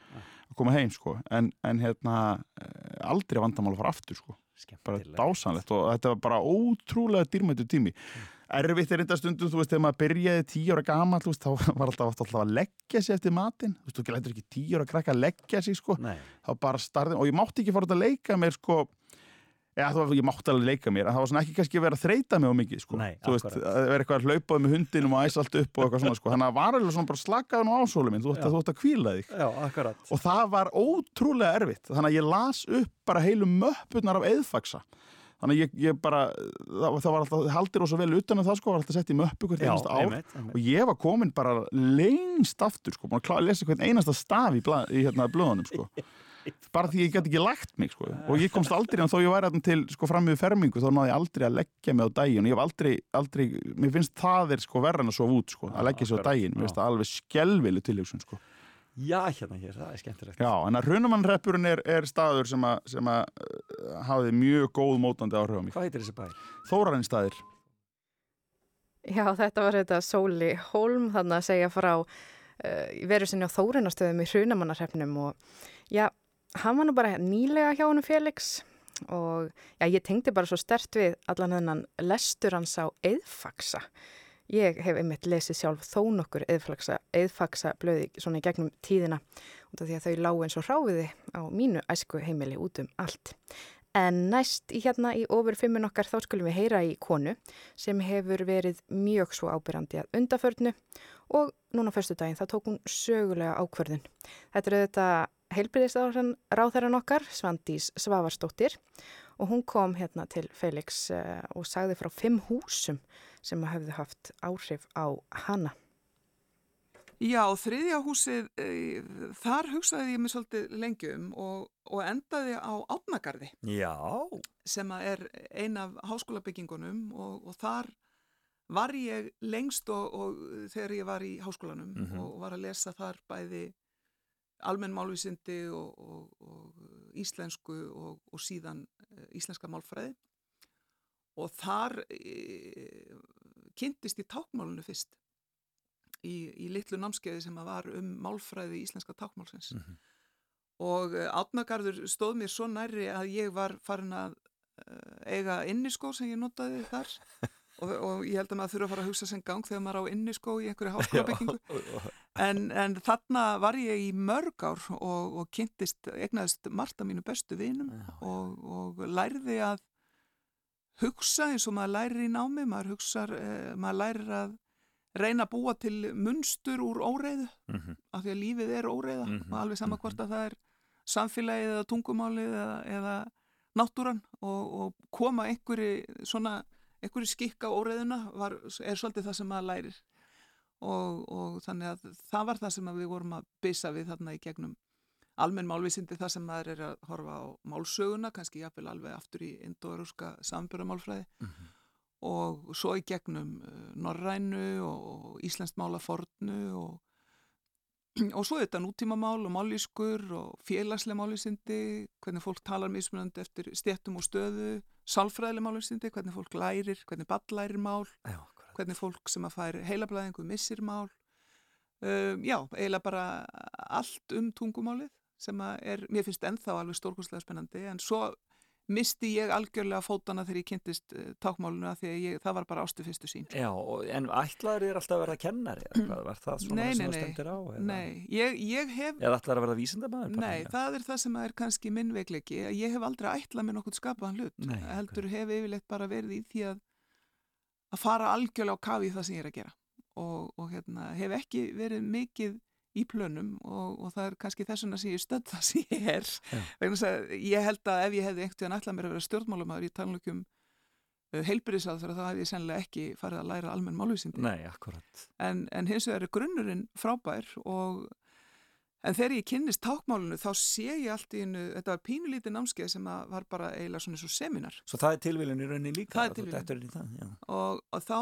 að koma heim sko en, en hérna eh, aldrei vandamál að fara aftur sko. Bara Skemmtilegt. dásanlegt og þetta var bara ótrúlega dýrmættu tími erfitt er þetta stundum, þú veist, þegar maður byrjaði tíu ára gamall, þú veist, þá var alltaf, alltaf að leggja sig eftir matinn, þú veist, þú lætur ekki tíu ára krakka að leggja sig, sko. Nei, þá bara starðin, og ég mátti ekki fara út að leika mér, sko. Eða þú veist, ég mátti alveg leika mér en það var svona ekki kannski að vera að þreita mig á mikið, sko. Nei, þú veist, akkurat. að vera eitthvað að hlaupaði með hundinum og æsa allt upp og eitthvað svona, sko. Þannig að var alveg svona bara slakaði nú ásólu minn, þú ætti Já. að, að kvíla þig. Já, akkurat. og það var ótrúlega erfitt. Þannig að ég las upp bara heilu möppurnar af eðfaksa þannig að ég, ég bara, það, það var alltaf haldir ósa vel utan um það sko, var alltaf sett í möppu hvert einasta ár. einmitt, einmitt. og ég var komin bara lengst aftur sko, að klára að lesa hvern einasta staf í, blað, í hérna blöðunum sko. Bara því ég get ekki lagt mig sko. Og ég komst aldrei, en þó ég væri til sko fram með fermingu, þá náði ég aldrei að leggja mig á daginn. Og ég hef aldrei, aldrei mér finnst það er sko verra en að sofa út sko að leggja sig á það alveg skelvileg tilhugsun sko Já, hérna hér, það er skemmtilegt. Já, en að Hrunumannreppurinn er, er staður sem að, sem að uh, hafði mjög góð mótandi áhrif á mig. Hvað heitir þessi bær? Þórarinn staðir. Já, þetta var þetta Sóli Hólm þannig að segja frá uh, veru sinni á Þórinastöðum í Hrunamannarhefnum og já, hann var nú bara nýlega hjá honum Felix og já, ég tengdi bara svo stert við allan hennan lestur hans á eðfaksa. Ég hef einmitt lesið sjálf þó nokkur eðfaksa, blöði svona í gegnum tíðina af því að þau lágu eins og ráfiði á mínu æsku heimili út um allt. En næst í hérna í ofur fimmun okkar þá skulum við heyra í konu sem hefur verið mjög svo ábyrjandi að undaförnu og núna fyrstu daginn þá tók hún sögulega ákvörðun. Þetta er þetta heilbyrðisráðherran okkar, Svandís Svavarsdóttir og hún kom hérna til Felix uh, og sagði frá fimm húsum sem hafði haft áhrif á hana. Já, þriðja húsið, e, þar hugsaði ég mig svolítið lengi um og, og endaði á Átnagarði. Já. Sem er ein af háskólabyggingunum og, og þar var ég lengst og, og þegar ég var í háskólanum mm -hmm. og var að lesa þar bæði almenn málvísindi og íslensku og síðan e, íslenska málfræði. Og þar e, kynntist ég tákmálunu fyrst í, í litlu námskeiði sem var um málfræði íslenska tákmálsins mm -hmm. og eh, átnagarður stóð mér svo næri að ég var farin að uh, eiga inniskó sem ég notaði þar og, og ég held að maður þurfa að fara að hugsa sem gang þegar maður á inniskó í einhverju háskólabyggingu en, en þarna var ég í mörg ár og, og kynntist, egnaðist margt af mínu bestu vinum og, og lærði að hugsa eins og maður lærir í námi, maður hugsa, uh, maður lærir að reyna að búa til munstur úr óreiðu mm -hmm. af því að lífið er óreiða mm -hmm. alveg sama hvort að það er samfélagið eða tungumálið eða, eða náttúran og, og koma einhverju svona einhverju skikk á óreiðuna var, er svolítið það sem maður lærir. Og, og þannig að það var það sem við vorum að byssa við þarna í gegnum almenn málvísindi það sem maður er að horfa á málsöguna, kannski jáfnvel alveg aftur í indoeuróska sambjörðamálfræði mm -hmm og svo í gegnum uh, Norrænu og Íslandst málafornu og, og svo þetta nútímamál og málískur og félagslega málísindi, hvernig fólk talar mismunandi eftir stjættum og stöðu, sálfræðilega málísindi, hvernig fólk lærir, hvernig ball lærir mál, já, hvernig fólk sem að fær heilablaðingu missir mál. Um, já, eiginlega bara allt um tungumálið sem að er, mér finnst ennþá alveg stórkostlega spennandi en svo misti ég algjörlega fótana þegar ég kynntist tákmálunu að því að ég, það var bara ástu fyrstu sín. Já, en ætlaður er alltaf að verða kennari eða hvað, var það svona nei, sem það stendur á? Eða? Nei, ég, ég hef... Eða ætlaður að verða vísindamæður? Nei, bara, það er það sem er kannski minn veikleiki, ég hef aldrei ætlað mér nokkur skapaðan hlut, nei, heldur okay. hef yfirleitt bara verið í því að að fara algjörlega á kafi það sem ég er að gera og, og hérna, hef ekki verið mikið í plönum og, og það er kannski þessuna sem ég stönd það sem ég er. Ég held að ef ég hefði einhvern veginn ætlað mér að vera stjórnmálumæður í talningum uh, heilbyrðisað þá hef ég sennilega ekki farið að læra almenn málvísindi. Nei, akkurat. En, en hins vegar er grunnurinn frábær og en þegar ég kynnist tákmálunu þá sé ég allt í einu, þetta var pínulítið námskeið sem var bara eiginlega svona og seminar. Svo það er tilvílun í rauninni líka Það er tilvílun og, og þá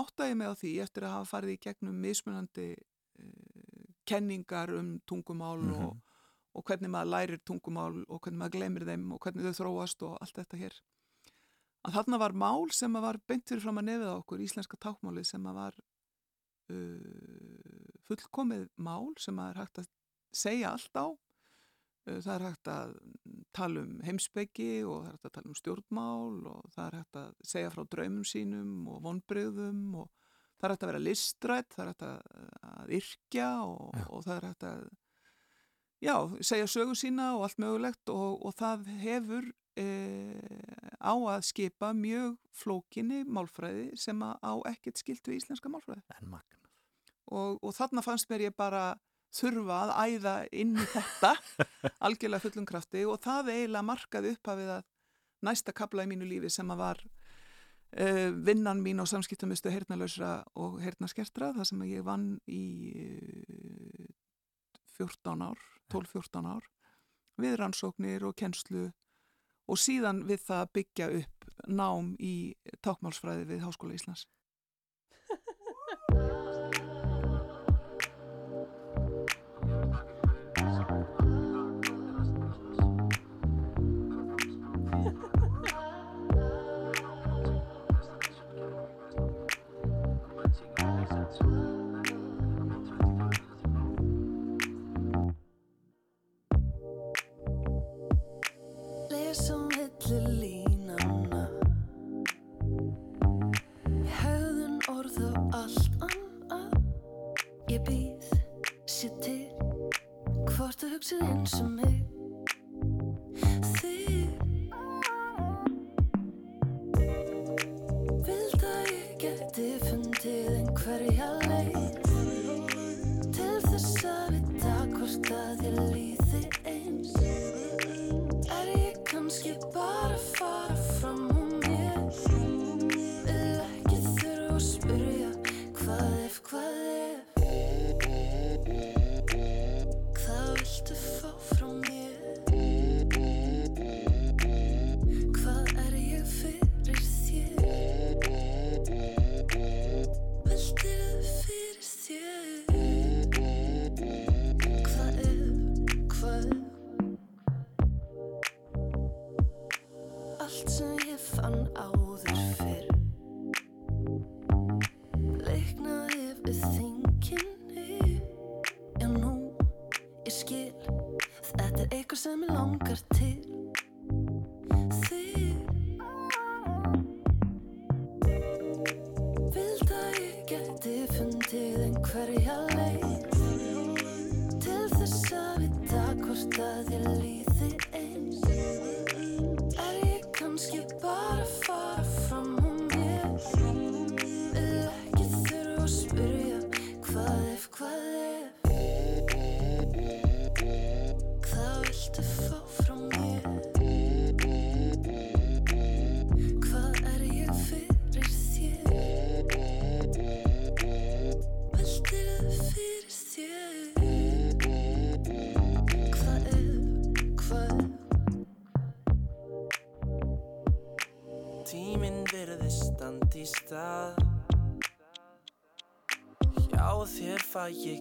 átta ég mig á því eftir að hafa farið í gegnum mismunandi uh, kenningar um tungumál mm -hmm. og, og hvernig maður lærir tungumál og hvernig maður glemir þeim og hvernig þau þróast og allt þetta hér að þarna var mál sem var beint fyrir fram að nefið á okkur, íslenska tákmáli sem var uh, fullkomið mál sem er hægt að segja allt á uh, það er hægt að tala um heimsbyggi og það er hægt að tala um stjórnmál og það er hægt að segja frá draumum sínum og vonbreyðum og það er hægt að vera listrætt, það er hægt að, að yrkja og, og það er hægt að já, segja sögu sína og allt mögulegt og, og það hefur e, á að skipa mjög flókinni málfræði sem á ekkert skilt við íslenska málfræði. Og, og þarna fannst mér ég bara þurfa að æða inn í þetta algjörlega fullum krafti og það eiginlega markaði upphafið að næsta kabla í mínu lífi sem að var vinnan mín á samskiptamistu hernalösra og hernaskertra það sem ég vann í uh, 14 ár 12-14 ár við rannsóknir og kennslu og síðan við það byggja upp nám í tákmálsfræði við Háskóla Íslands Hvort þú hugsið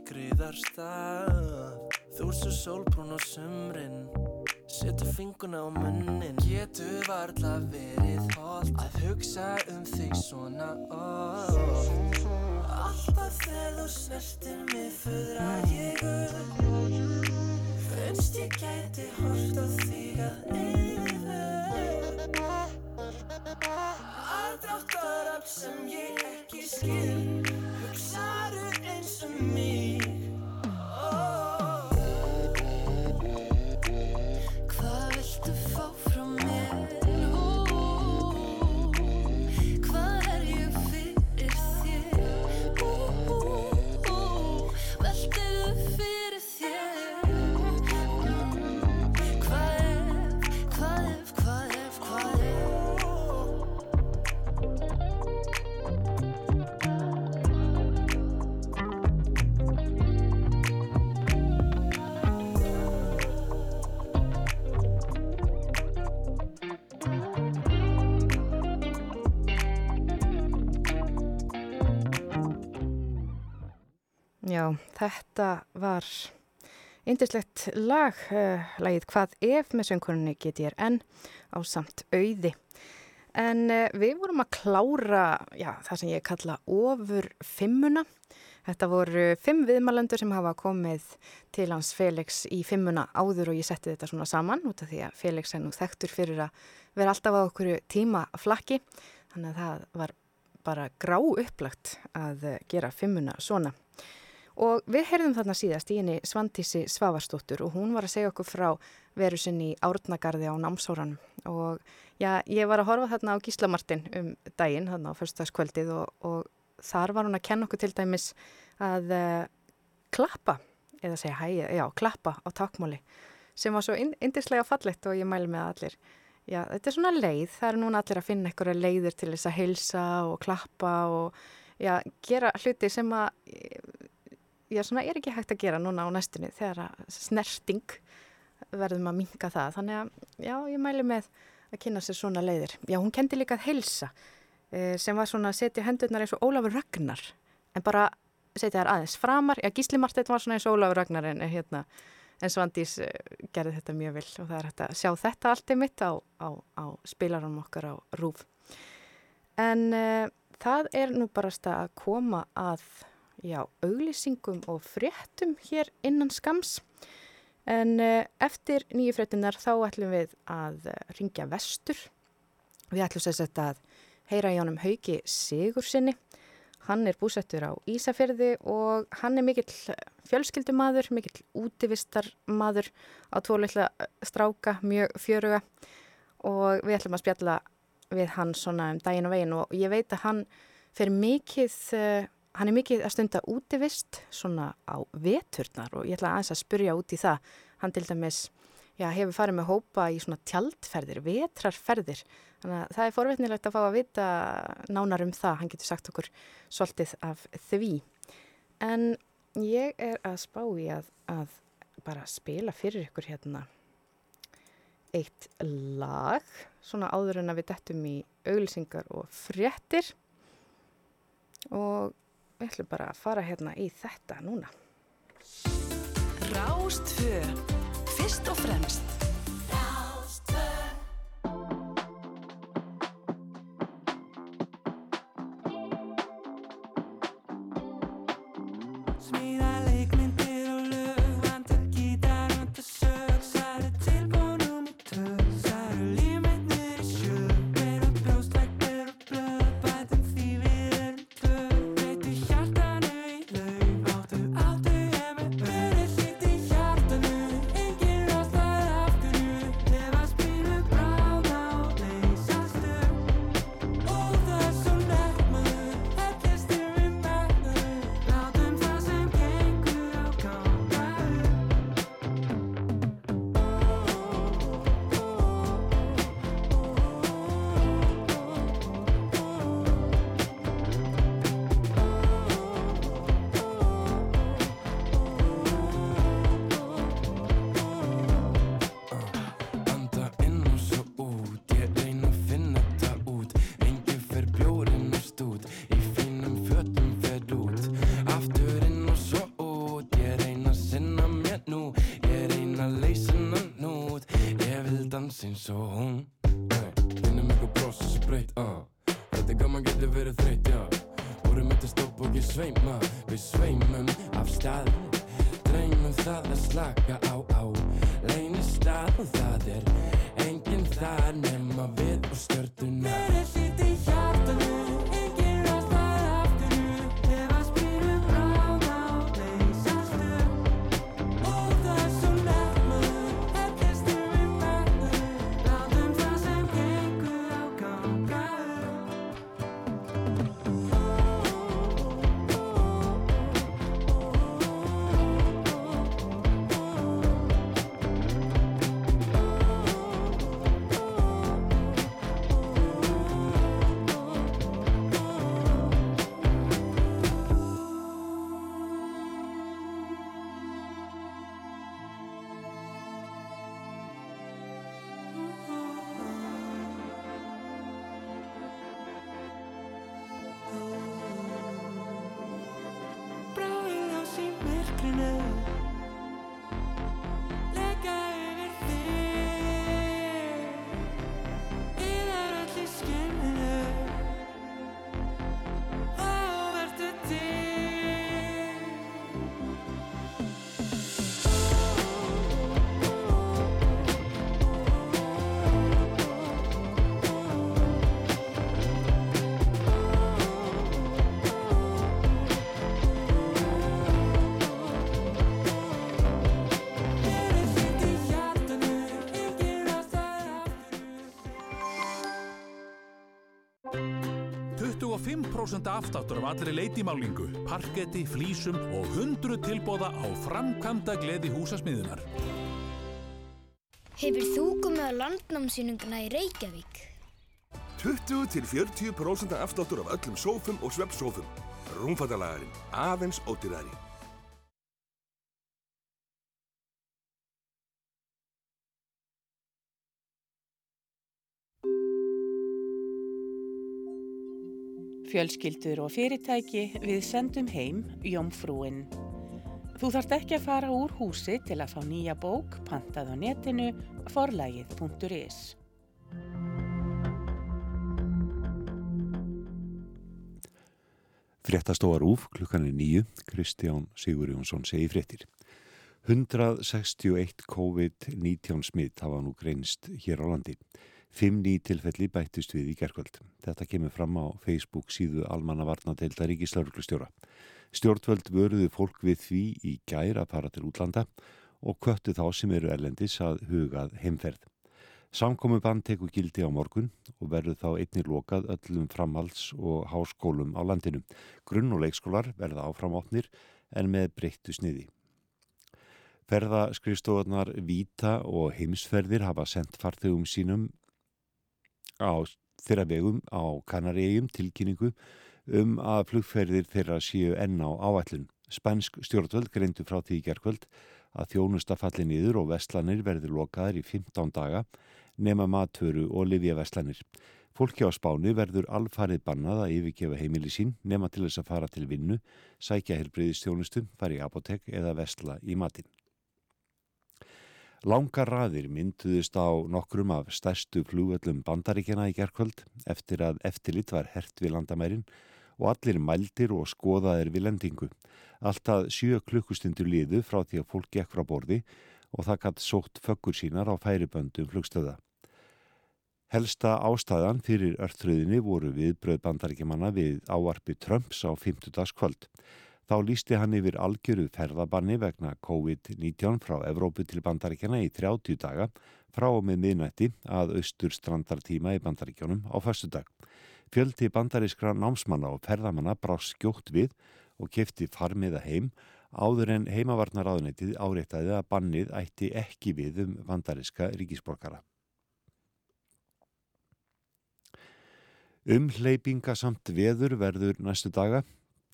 greiðar stað Þú er svo sólbrún á sumrin. Setur finguna á munnin. Getur varla verið holt Að hugsa um þig svona oft. Alltaf þegar þú snertir mig föðra ég upp. Finnst ég gæti hort á þig að eilífu. Aðdráttarafl sem ég ekki skil þetta var yndislegt lag, uh, lagið Hvað ef með söngkonunni GTRN á samt auði. En uh, við vorum að klára já, það sem ég kalla ofur fimmuna. Þetta voru fimm viðmælendur sem hafa komið til hans Felix í fimmuna áður og ég setti þetta svona saman út af því að Felix er nú þekktur fyrir að vera alltaf á okkur tíma flakki. Þannig að það var bara grá upplagt að eh, gera fimmuna svona. Og við heyrðum þarna síðast í henni Svandísi Svavarsdóttur og hún var að segja okkur frá veru sinni í Árnagarði á námsóranum. Og já, ég var að horfa þarna á Gíslamartin um daginn, þarna á förstagskvöldið og, og þar var hún að kenna okkur til dæmis að uh, klappa, eða segja hæ, já, klappa á takmáli sem var svo indislega fallegt og ég mæli með allir. Já, þetta er svona leið, það er núna allir að finna einhverja leiðir til þess að heilsa og klappa og já, gera hluti sem að já, svona er ekki hægt að gera núna á næstunni þegar að snerting verðum að minka það. Þannig að, já, ég mæli með að kynna sér svona leiðir. Já, hún kendi líka að heilsa eh, sem var svona að setja hendurnar eins og Ólafur Ragnar, en bara setja þær aðeins framar. Já, Gísli Marteit var svona eins og Ólafur Ragnar en hérna, en Svandís eh, gerði þetta mjög vill og það er hægt að sjá þetta allt í mitt á, á, á spilarum okkar á rúf. En uh, það er nú barast að koma að já, auglýsingum og fréttum hér innan skams. En uh, eftir nýju fréttinar þá ætlum við að uh, ringja vestur. Við ætlum sér sett að heyra í honum Hauki Sigursinni. Hann er búsettur á Ísafjörði og hann er mikill fjölskyldumadur, mikill útivistarmadur á tvoleitla stráka, mjög fjöruga og við ætlum að spjalla við hann svona um daginn og veginn og ég veit að hann fyrir mikið, hann er mikið að stunda útivist svona á veturnar og ég ætla aðeins að spurja út í það. Hann til dæmis já, hefur farið með hópa í svona tjaldferðir, vetrarferðir. Þannig að það er forvetnilegt að fá að vita nánar um það. Hann getur sagt okkur svolítið af því. En ég er að spá í að, að bara spila fyrir ykkur hérna eitt lag, svona áður en að við dettum í auglýsingar og fréttir og við ætlum bara að fara hérna í þetta núna. Rástfö, fyrst og fremst eins og hún 25% afsláttur af allri leitimálingu, parketti, flísum og 100 tilbóða á framkvæmda gleði húsasmiðunar. Hefur þú komið á landnámsýninguna í Reykjavík? 20 til 40% afsláttur af öllum sófum og sveppsófum. Rúmfattalagarinn, aðeins ódýrari. Fjölskyldur og fyrirtæki við sendum heim Jómfrúin. Þú þarft ekki að fara úr húsi til að fá nýja bók, pantað á netinu, forlægið.is. Fréttastóar úf, klukkan er nýju, Kristján Sigur Jónsson segi fréttir. 161 COVID-19 smitt hafa nú greinst hér á landi. Fimm ný tilfelli bættist við í gerkvöld. Þetta kemur fram á Facebook síðu Almanna Varnadeilda Ríkislauruglustjóra. Stjórnvöld vöruðu fólk við því í gær að fara til útlanda og köttu þá sem eru erlendis að hugað heimferð. Samkomi bann tekur gildi á morgun og verður þá einnig lokað öllum framhalds og háskólum á landinu. Grunn- og leikskólar verða áframopnir en með breyttu sniði. Ferðaskrifstofarnar Víta og Heimsferðir hafa sendt farþegum sínum á þeirra vegum á Kanaríum tilkynningu um að flugferðir þeirra séu enn á áætlun. Spænsk stjórnvöld greindu frá því í gerkvöld að þjónusta falli niður og vestlanir verður lokaðir í 15 daga nema matvöru og livjavestlanir. Fólki á spáni verður alfarið bannað að yfirgefa heimili sín nema til þess að fara til vinnu, sækja helbriðistjónustu, fara í apotek eða vestla í matinn. Langar raðir mynduðist á nokkrum af stærstu flugöllum bandaríkjana í gerkvöld eftir að eftirlit var hert við landamærin og allir mældir og skoðaðir við lendingu. Alltaf sjö klukkustundur liðu frá því að fólk gekk frá borði og það gætt sótt föggur sínar á færiböndum flugstöða. Helsta ástæðan fyrir örtröðinni voru viðbröð bandaríkjamanna við ávarpi Trumps á 50. kvöld. Þá lísti hann yfir algjöru ferðabanni vegna COVID-19 frá Evrópu til bandaríkjana í 30 daga frá og með miðnætti að austur strandartíma í bandaríkjónum á förstu dag. Fjöldi bandarískra námsmanna og ferðamanna brást skjótt við og kefti farmiða heim áður en heimavarnaráðunetið áréttaði að bannið ætti ekki við um bandaríska ríkisborgara. Umhleypinga samt veður verður næstu daga,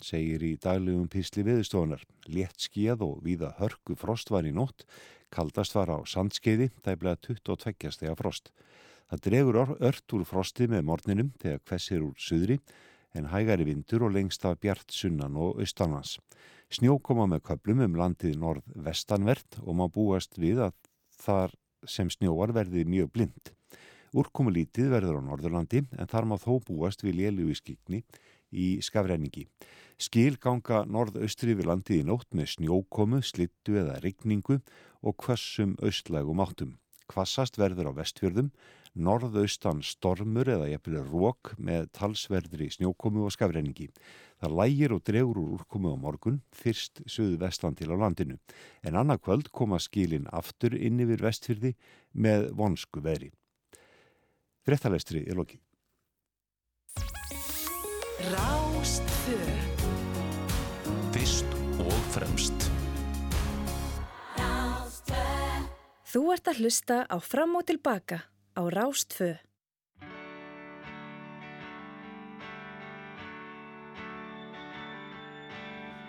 segir í daglegum písli veðustofunar. Létt skíð og víða hörku frost var í nótt, kaldast var á sandskeiði, tæplega 22 stega frost. Það dregur ört úr frosti með morninum þegar hvessir úr suðri, en hægari vindur og lengst af bjart sunnan og austanvans. Snjó koma með köplum um landið norð-vestanvert og má búast við að þar sem snjóar verði mjög blind. Úrkomulítið verður á Norðurlandi en þar má þó búast við lélu í skikni í skafræningi. Skil ganga norðaustri við landið í nótt með snjókomu, slittu eða rigningu og kvassum austlægum áttum. Kvassast verður á vestfjörðum, norðaustan stormur eða jafnvel rók með talsverðri snjókomu og skafræningi. Það lægir og dregur úr úrkomu á morgun, fyrst söðu vestan til á landinu. En annað kvöld koma skilin aftur inn yfir vestfjörði með vonsku veðri. Frettalestri er lokið. Rástfö Fyrst og fremst Þú ert að hlusta á Fram og Tilbaka á Rástfö.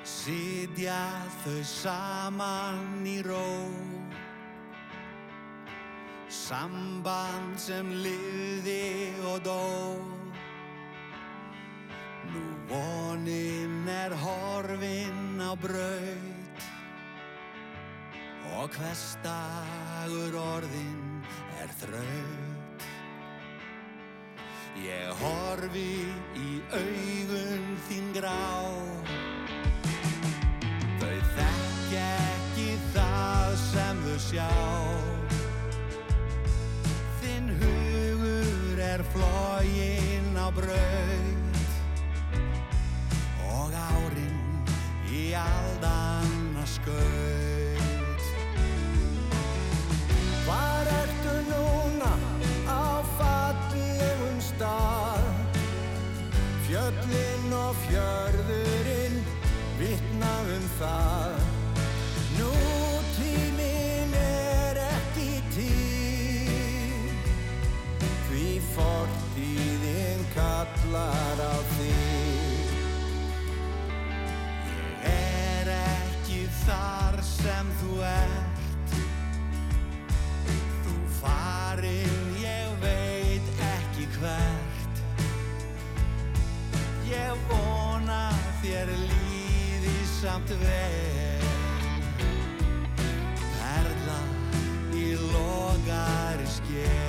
Sitja þau saman í ró Samband sem liði og dó. Nú vonin er horfin á braut. Og hvers dagur orðin er þraut. Ég horfi í augun þín grá. Þau þekki ekki það sem þau sjá braut Og árin í aldanna skaut Hvar ertu núna? Á fallegum stað. Fjöllin og fjörðurinn vitna um það samt vel. Perla í logari sker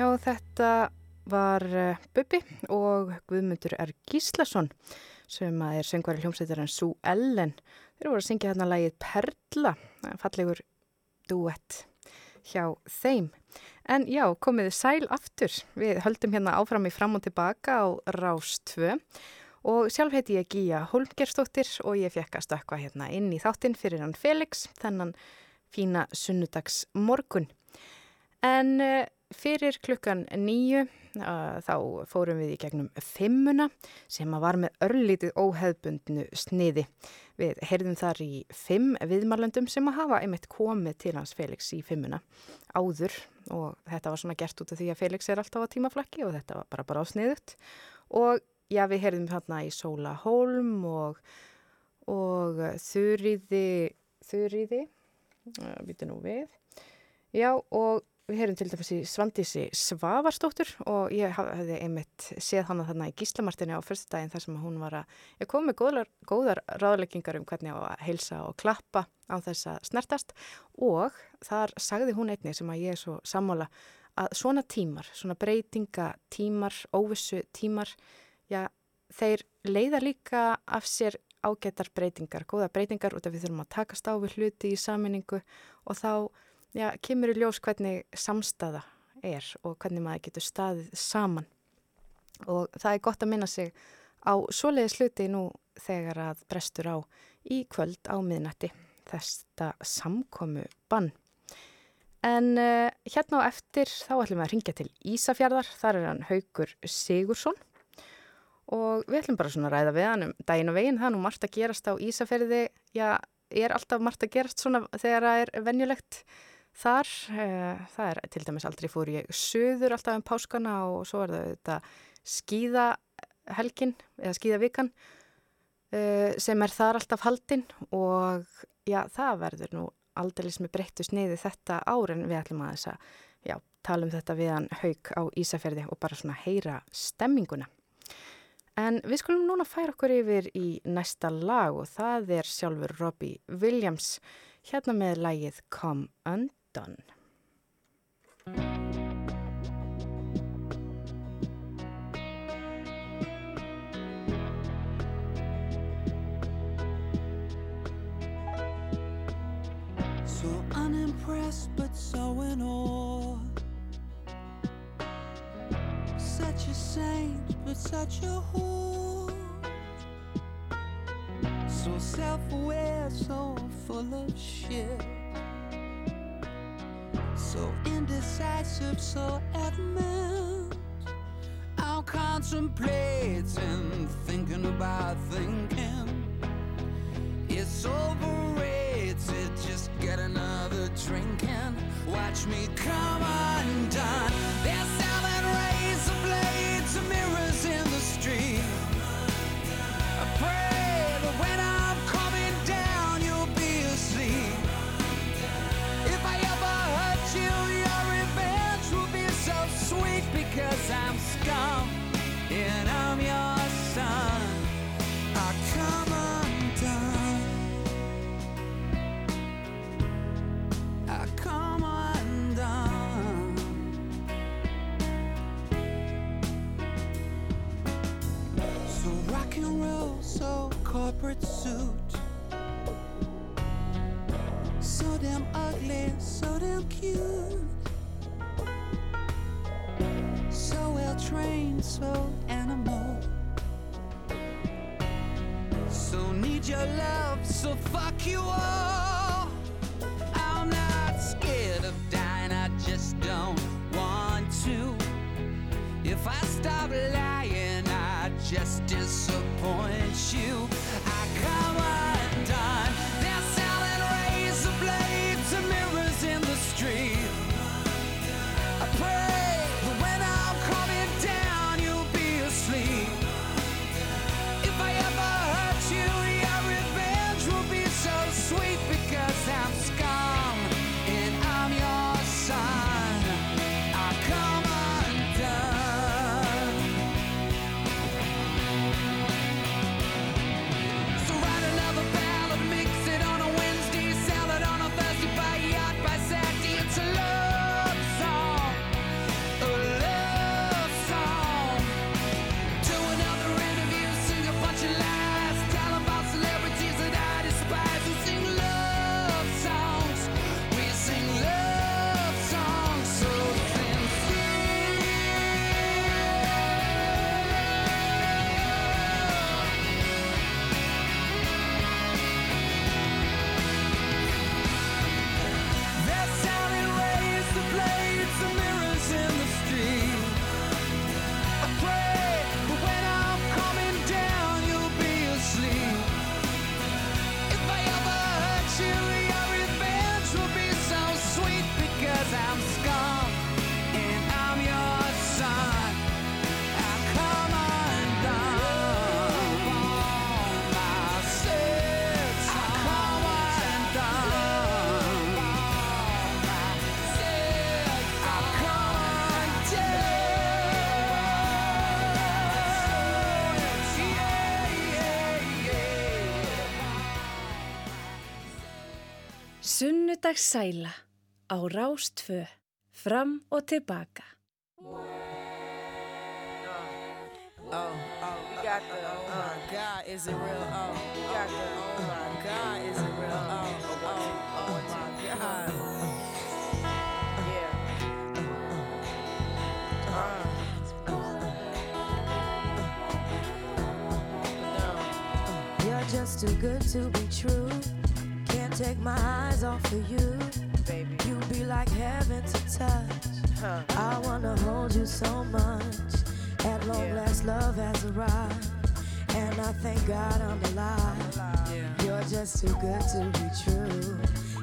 Já, þetta var uh, Bubi og Guðmundur R. Gíslason sem er söngvari hljómsveitarinn Sú Ellen. Þeir voru að syngja hérna lagið Perla, er fallegur duett hjá þeim. En já, komiði sæl aftur. Við höldum hérna áfram í fram og tilbaka á Rás 2 Og sjálf heiti ég Gíja Holmgerstóttir og ég fekk að stökka hérna inn í þáttinn fyrir hann Felix, þennan fína sunnudags morgun. En uh, fyrir klukkan nýju uh, þá fórum við í gegnum fimmuna sem var með örlítið óheðbundnu sniði. Við heyrðum þar í fimm viðmarlöndum sem að hafa einmitt komið til hans Felix í fimmuna áður og þetta var svona gert út af því að Felix er alltaf á tímaflakki og þetta var bara bara ásniðugt og já við heyrðum hérna í Sóla Holm og, og Þurriði, Þurriði, býta nú við, já og við heyrum til dæmis í Svandísi Svavarsdóttur og ég hefði einmitt séð hana þarna í Gíslamartinni á fyrstu daginn þar sem hún var að, ég kom með góðar, góðar ráðleggingar um hvernig að heilsa og klappa á þess að snertast. Og þar sagði hún einni sem að ég er svo sammála að svona tímar, svona breytinga tímar, óvissu tímar, já þeir leiða líka af sér ágættar breytingar, góða breytingar út af við þurfum að takast á við hluti í saminningu og þá já, kemur í ljós hvernig samstaða er og hvernig maður getur staðið saman. Og það er gott að minna sig á svoleiði sluti nú þegar að brestur á í kvöld á miðnætti þesta samkomu bann. En uh, hérna á eftir þá ætlum við að ringja til Ísafjörðar, þar er hann Haugur Sigursson og við ætlum bara svona að ræða við hann um daginn og veginn, það er nú margt að gerast á Ísafjörði, já, er alltaf margt að gerast svona þegar það er venjulegt þar, uh, það er til dæmis aldrei fór ég söður alltaf um páskana og svo er það þetta skíðahelgin eða skíðavikan uh, sem er þar alltaf haldinn og já, það verður nú aldrei sem er breyttu sniði þetta ár en við ætlum að þess að já, tala um þetta við hann haug á Ísafjörði og bara svona heyra stemminguna. En við skulum núna færa okkur yfir í næsta lag og það er sjálfur Robbie Williams hérna með lægið Come Undone. So unimpressed but so in awe. Such a saint but such a whore. So self-aware, so full of shit. Indecisive, so adamant. I'm contemplating, thinking about thinking. It's overrated, just get another drink and watch me come undone. So. So well trained, so animal. So need your love, so fuck you all. Sunnudags sæla á rástfö, fram og tilbaka. You're just too good to be true Take my eyes off of you. Baby. You be like heaven to touch. I wanna hold you so much. At long last, love has arrived. And I thank God I'm alive. You're just too good to be true.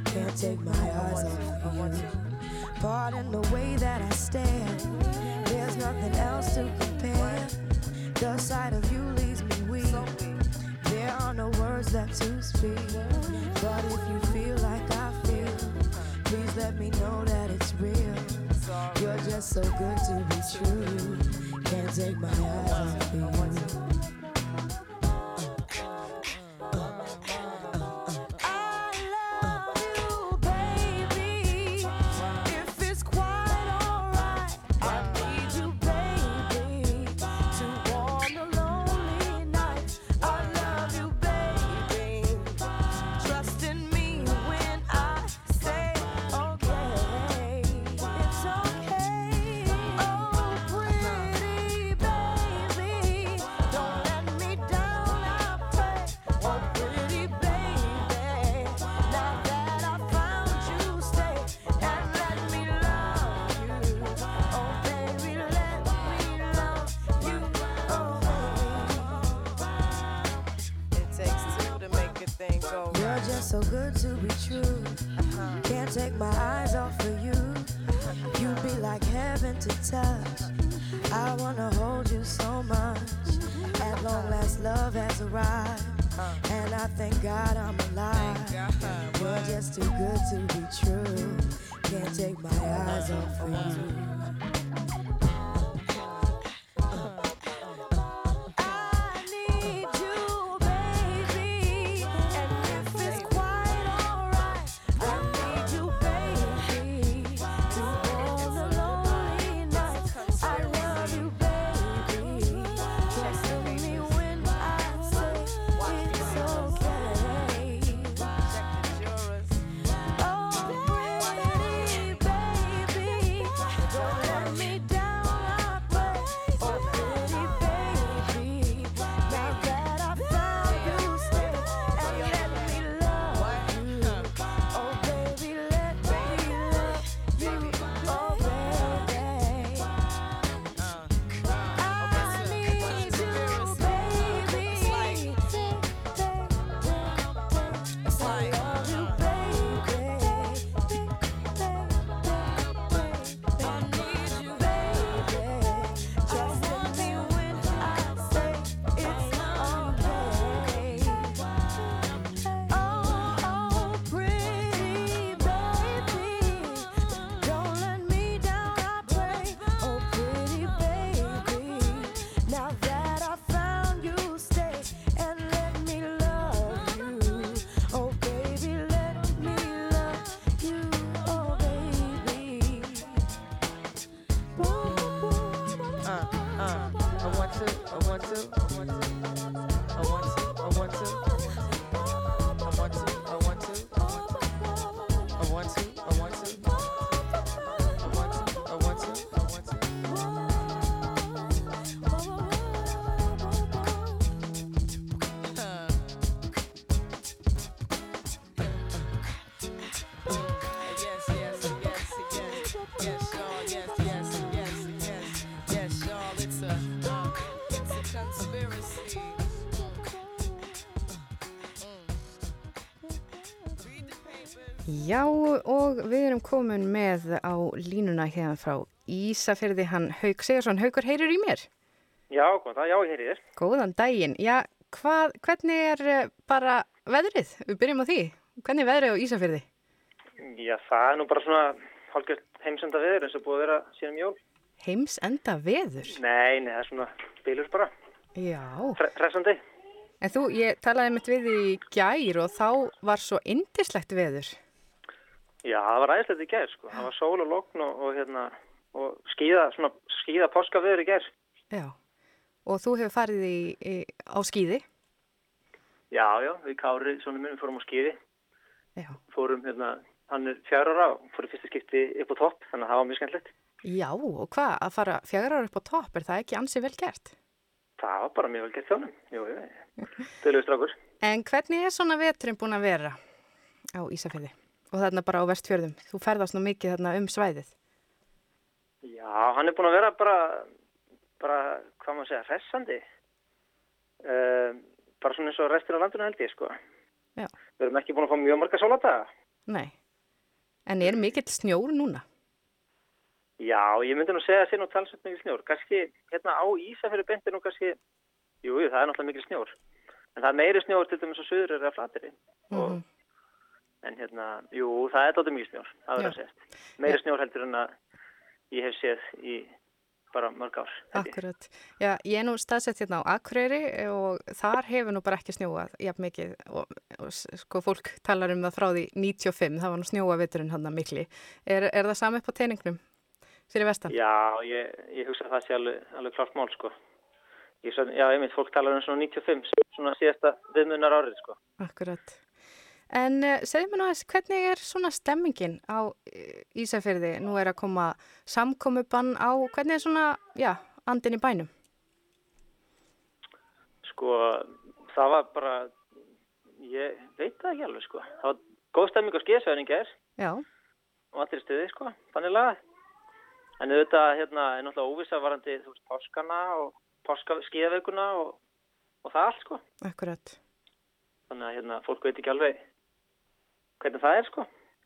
Can't take my eyes off of you. Pardon the way that I stare. There's nothing else to compare. The sight of you leaves me weak. There are no words left to speak. But if you feel like I feel, please let me know that it's real. You're just so good to be true. Can't take my eyes off you. Já og við erum komin með á línuna hérna frá Ísafyrði hann Hauk Sigursson. Haukur, heyrir í mér? Já, góðan dag, já, ég heyri þér. Góðan daginn. Já, hvað, hvernig er eh, bara veðrið? Við byrjum á því. Hvernig er veðrið á Ísafyrði? Já, það er nú bara svona hálfgjört heimsenda veður eins og búið að vera síðan um jól. Heims enda veður? Nei, nei, það er svona bílur bara, Já. Hressandi. En þú, ég talaði mitt við í gær og þá var svo indislegt veður. Já, það var æðislegt í gær, sko. Það var sól og logn og, og hérna, og skíða, svona, skíða páska viður í gær. Já. Og þú hefur farið í, í, á skíði? Já, já, við Kári, svona minn, fórum á skíði. Já. Fórum, hérna, hann er fjár ára og fórum fyrsta skipti upp á topp, þannig að það var mjög skemmtilegt. Já, og hvað, að fara fjagra ára upp á topp, er það ekki ansi vel gert? Það var bara mjög vel gert þjónum. Jú, jú, Döluðu strákur. En hvernig er svona veturinn búin að vera á Ísafjörði? Og þarna bara á vestfjörðum. Þú ferðast nú mikið þarna um svæðið. Já, hann er búin að vera bara, bara, hvað maður segja, hressandi. Uh, bara svona eins og restur af landinu held ég, sko. Já. Við erum ekki búin að fá mjög marga sóladaga. Nei. En er mikill snjór núna? Já, ég myndi nú segja að það sé nú talsveit mikil snjór. Kanski hérna á Ísafjörðu bendi nú kannski, jú, jú, það er náttúrulega mikil snjór. En það er meiri snjór til dæmis á söður eða flateri. Mm En hérna, jú, það er dóttir mikil snjór, það verður að segja. Meiri snjór heldur en að ég hef séð í bara mörg ár. ég. Akkurat. Já, ég er nú staðsett hérna á Akureyri og þar hefur nú bara ekki snjóað jafn mikið og, og sko fólk talar um það frá því 95, það var nú snjóa veturinn hann mikli. Er, er það sami upp á teiningnum fyrir vestan? Já, ég, ég hugsa að það sé alveg, alveg klart mál, sko. Ég, já, einmitt, fólk talar um svona 95, svona síðasta viðmunar árið, sko. Akkurat. En uh, segðu mér nú aðeins, hvernig er svona stemmingin á uh, Ísafjörði? Nú er að koma samkomubann á, hvernig er svona, já, andin í bænum? Sko, það var bara, ég veit það ekki alveg, sko. Það var góð stemming á skíðasvæðin ger Já. og allir stuði, sko, þannig lagað. En auðvitað, hérna, er náttúrulega óvisa varandi, þú veist, páskana og páska skíðaveikuna og, og það allt, sko. Akkurat. Þannig að, hérna, fólk veit ekki alveg hvernig það er, sko.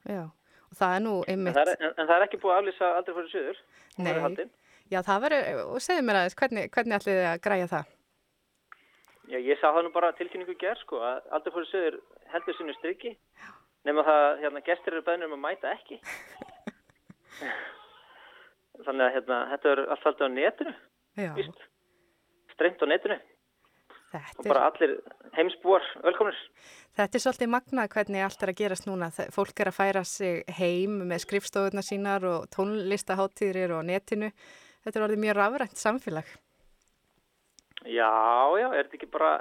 Já. Og það er nú En einmitt... það er, en, en það er ekki búið að aflýsa aldrei fyrir verður Nei. Já, það verður, og segðu mér aðeins, hvernig, hvernig ætlið þið að græja það? Já, ég sá það nú bara tilkynningu ger, sko, að aldrei fyrir suður heldur sínu striki. Nefn það, hérna, gestir eru bæðnir um að mæta ekki. Þannig að, hérna, þetta er allt haldið á netinu. Strengt á netinu. Þetta Og bara allir heimsbúar velkomnir. Þetta er svolítið magnað hvernig allt er að gerast núna. Fólk er að færa sig heim með skrifstofurnar sínar og tónlistaháttíðir og netinu. Þetta er orðið mjög rafrænt samfélag. Já, já, er þetta ekki bara...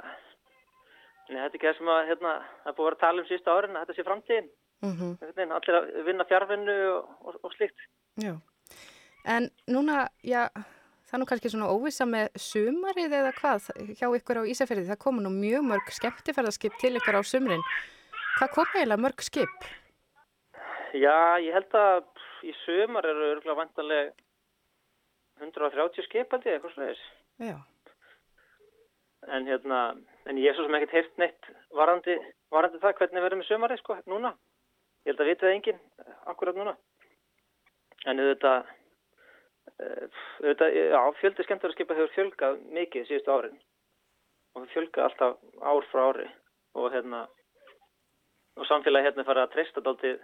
Nei, þetta er ekki það sem að, hérna, það er búið að vera að tala um sísta árin, að þetta sé framtíðin. Mm -hmm. Allir að vinna fjárvinnu og, og, og slíkt. Já. En núna, já, það er nú kannski svona óvisa með sumarið eða hvað hjá ykkur á Ísafjörði. Það komu nú mjög mörg skemmtifærðarskip til ykkur á sumrin. Hvað kom eiginlega mörg skip? Já, ég held að í sömar eru örgulega vantanlega 130 skip ég, eitthvað slegis. Já. En hérna, en ég er svo sem ekkert heyrt neitt varandi, varandi það hvernig verður með sömarið, sko, núna. Ég held að vitið það enginn akkurat núna. En auðvitað, fjöldi skemmtverðarskipa hefur fjölgað mikið síðustu árin. Og fjölgað alltaf ár frá ári. Og hérna, og samfélagi hérna farið að treysta dálítið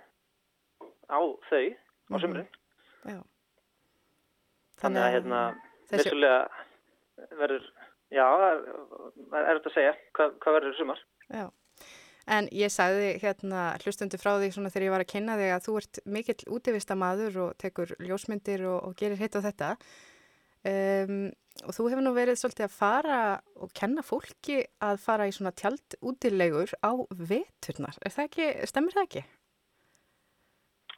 á þau á Mhm. sumrin. Já. Þannig að hérna, þessi- verður, já, það er, er erfitt að segja hvað, hvað verður sumar. Já. En ég sagði hérna hlustundu frá því svona þegar ég var að kynna þig að þú ert mikill útivistamaður og tekur ljósmyndir og, og gerir hitt og þetta. Um, og þú hefur nú verið svolítið að fara og kenna fólki að fara í svona tjald útilegur á veturnar. Er það ekki, stemmir það ekki?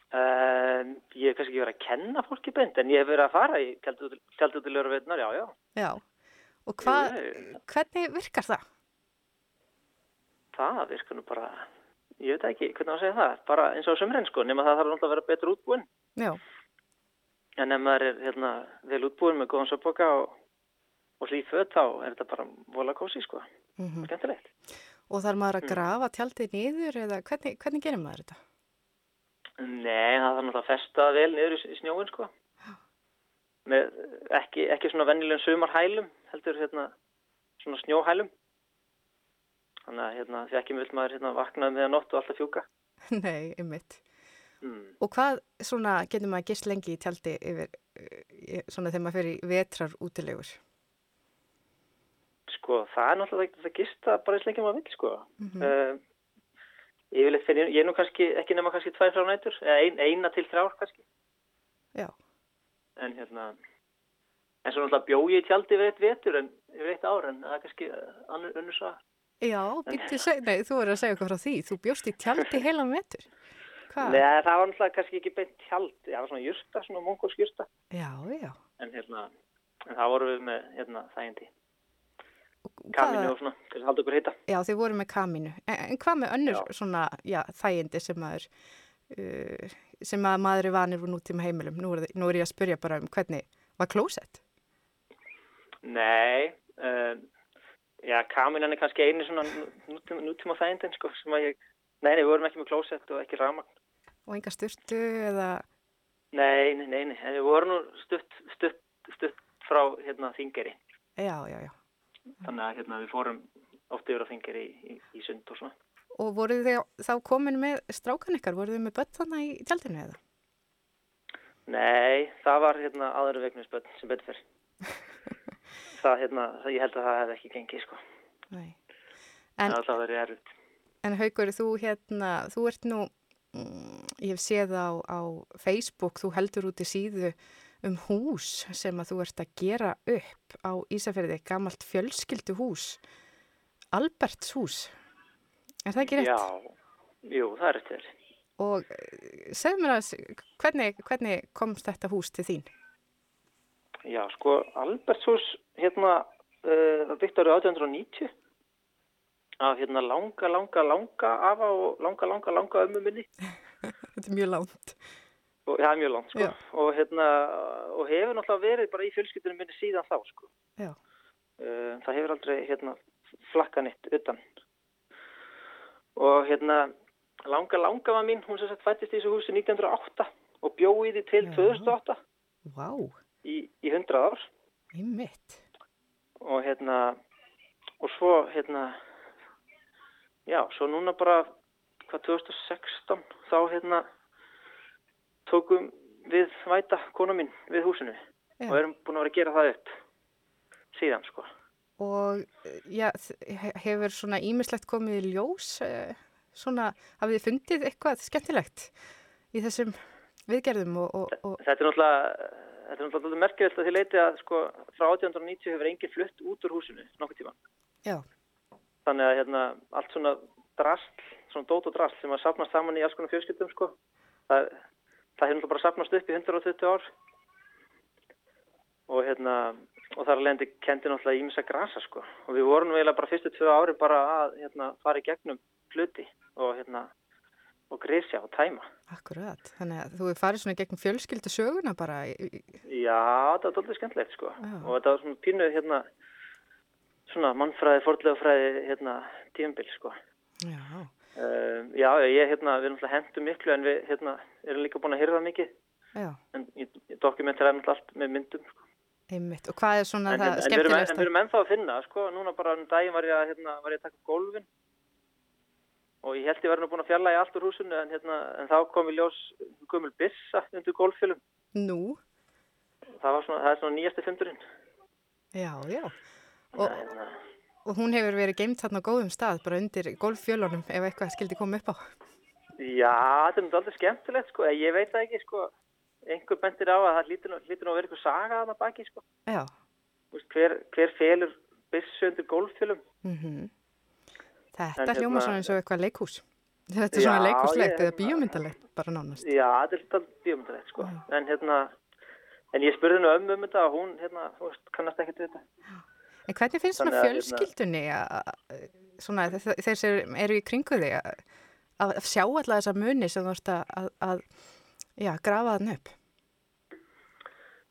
Um, ég hef kannski ekki verið að kenna fólki beint, en ég hef verið að fara í tjaldutilegur veitnar, já, já. Já. Og hvað, Jú, hvernig virkar það? Það virkar nú bara, ég veit ekki hvernig að segja það, bara eins og á sumrin sko, nema það þarf náttúrulega að vera betur útbúin. Já. En ef maður er hérna, vel útbúin með góðan söpboka og, og hlýf föt, þá er þetta bara vola kósi sko, Mm skemmtilegt. Og þarf maður að Mm. grafa tjaldið niður eða hvernig, hvernig gerir maður þetta? Nei, það þarf náttúrulega að festa vel niður í, í snjóin sko. Með ekki, ekki svona vennilegum sumarhælum, heldur hérna svona snjóhælum. Þannig að hérna, því ekki vill maður hérna vaknaði með að nótt og alltaf fjúka. Nei, ymmit. Mm. Og hvað svona getur maður gist lengi í tjaldi yfir eh, svona þegar maður í vetrar útilegur? Sko, það er náttúrulega ekki að gista bara eins lengi maður vill sko. Mhm. uh, yfirleitt fyrir, ég er nú kannski ekki nema kannski tvær frá nætur, ein, eina til þrjár kannski. Já. En hérna, en svo náttúrulega bjó ég í tjaldi yfir eitt vetur en yfir eitt ár en það er kannski annur önnur sá. Já, seg, nei, þú verður að segja eitthvað frá því. Þú bjóst í tjaldi heilan vetur. Hvað? Nei, það var náttúrulega kannski ekki beint tjald, það var svona jurta, svona mongolsk jurta. Já, já. En hérna, en það vorum við með hérna þægindi. Kaminu og svona, til að halda okkur heita. Já, þið voru með kaminu. En, en hvað með önnur svona, já, þægindi sem maður, uh, sem að maður er vanir úr nútíma heimilum? Nú er, nú er ég að spyrja bara um hvernig var klósett? Nei, um, já, kaminan er kannski einu svona nútíma, nútíma þægindin, sko, sem að ég, nei, nei, við vorum ekki með klósett og ekki rafmagn. Og enga styrtu eða? Nei, nei, nei, nei, við vorum nú stutt, stutt, stutt frá, hérna, þingeri. Já, já, já. Þannig að, hérna, við fórum oft yfir á þingeri í, í, í sund og svona. Og voruð þið þá komin með strákan ykkar? Voruð þið með börn þannig í tjaldinu eða? Nei, það var, hérna, aðra vegnuspöld sem betur fyrr. Það, hérna, það, ég held að það hefði ekki gengið, sko. Nei. En, það var verið erfitt. En Haugur, þú hérna, þú ert nú, mm, ég hef séð á, á Facebook, þú heldur út í síðu um hús sem að þú ert að gera upp á Ísafjörði, gamalt fjölskyldu hús, Alberts hús. Er það ekki rétt? Já, jú, það er rétt þér. Og segð mér að, hvernig, hvernig komst þetta hús til þín? Já, sko, Alberts hús, hérna, uh, byggt árið 1890 af hérna langa, langa, langa afa og langa, langa, langa ömmu minni. Þetta er mjög langt. Og, já, mjög langt, sko. Já. Og hérna, og hefur náttúrulega verið bara í fjölskyldunum minni síðan þá, sko. Já. Uh, það hefur aldrei, hérna, flakkanitt utan. Og hérna, langa, langa var mín, hún sem sagt fættist í þessu húsi 1908 og bjóði því til 2008 Vá, í, í 100 ár. í mitt. og hérna og svo hérna já, svo núna bara hvað 2016 þá hérna tókum við væta kona mín við húsinu Já. og erum búin að vera að gera það upp síðan sko Og já, hefur svona ímislegt komið í ljós, eh, svona, hafið þið fundið eitthvað skemmtilegt í þessum viðgerðum og, og, og þetta er náttúrulega þetta er náttúrulega merkilegt að því leiti að sko frá 1890 hefur enginn flutt út úr húsinu nokkuð tíma Já. þannig að hérna allt svona drasl, svona dót og drasl sem að safnast saman í alls konar fjölskyldum sko það, það hefur náttúrulega bara safnast upp í 120 ár. Og hérna og þar alveg kendi náttúrulega ímissa grasa sko. Og við vorum eiginlega bara fyrstu tvö ári bara að hérna fara í gegnum hluti og hérna og grísja og tæma akkurat. Þannig að þú hefur farið svona í gegnum fjölskyldu söguna bara. Já, þetta var doldið skemmtilegt sko Já. og þetta var svona pínuð hérna svona mannfræði, fordlega fræði hérna tíumbil sko já, uh, Já, ég hérna, við náttúrulega hendum miklu en við hérna erum líka búin að hyrða mikið já, en ég, ég dokumentar náttúrulega allt með myndum sko. einmitt. Og hvað er svona en, það en, en, við erum, skemmtilegast? erum ennþá að finna sko, núna bara um daginn var ég að, hérna, var ég að taka gólfin og ég held ég var nú búin að fjalla í allt úr húsinu en, hérna, en þá kom í ljós gömul bissa undir gólffjölum Nú, það, var svona, það er svona nýjasti fundurinn já, já. Og, og hún hefur verið geimt þarna á góðum stað, bara undir golffjölunum ef eitthvað skildi koma upp á. Já, þetta er náttúrulega skemmtilegt sko, ég veit það ekki sko, einhver bentir á að það hlýtur nú að vera eitthvað saga að það baki sko, Já. Hver, hver felur byssu undir gólffjölum? Mm En Þetta hljóma hérna- svona eins og eitthvað leikhús. Þetta er svona Já, leikhúslegt ég- eða bíómyndalegt bara nánast. Já, þetta er alltaf bíómyndalegt sko, en hérna, en ég spurði nú ömmu um þetta og hún hérna, þú veist, kannast ekkert við þetta. En hvernig finnst svona hérna- fjölskyldunni að, svona þe- þeir sem eru í kringu þig að, að sjá alla þessa muni sem þú ert að, að, að já, grafa þann upp?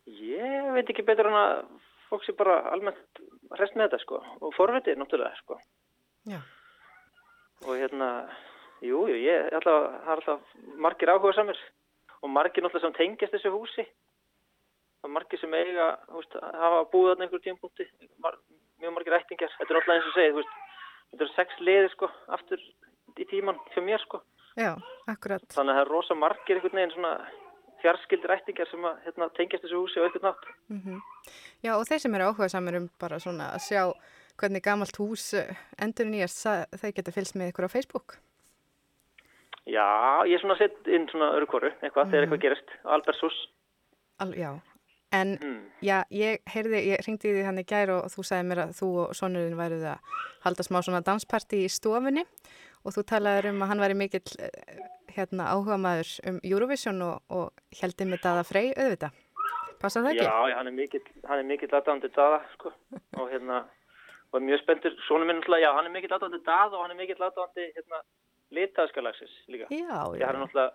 Ég veit ekki betur en að fólk sé bara almennt rest með þetta sko og forvitið náttúrulega sko. Já. Og hérna, jú, jú, ég alltaf, það er alltaf margir áhuga samir og margir náttúrulega sem tengjast þessu húsi. Er margir sem eiga, þú veist, hafa búið þarna einhverjum tímpúnti, mar, mjög margir ættingjar. Þetta er náttúrulega eins og segið, þú veist, þetta eru sex liðir sko, aftur í tíman fyrir mér sko. Já, akkurat. Þannig að það er rosa margir einhvern veginn svona fjarskildir ættingjar sem að hérna, tengjast þessu húsi á einhvern nátt. Mm Já, og þeir sem eru áhuga samir um bara svona að sjá hvernig gamalt hús endur nýjast, þeir geta fylgst með ykkur á Facebook. Já, ég er svona sett inn svona örukoru, eitthvað, þegar Mhm. eitthvað gerist. Albertshús. Al, já, en Mm. já, ég heyrði, ég ringdi því hann í gær og, þú sagði mér að þú og sonurinn væruð að halda smá svona dansparti í stofunni og þú talaður um að hann væri mikill eh, hérna áhuga maður um Eurovision og, og heldi með daða frey auðvita. Passa það ekki? Já, hann er mikill, hann er mikill aðdáðandi daða, sko, og hérna, og mjög spenntur, svona minn náttúrulega, já, hann er mikill aðdáðandi daða og hann er mikill aðdáðandi, hérna, litaðska lagsins líka. Já, já. hann er náttúrulega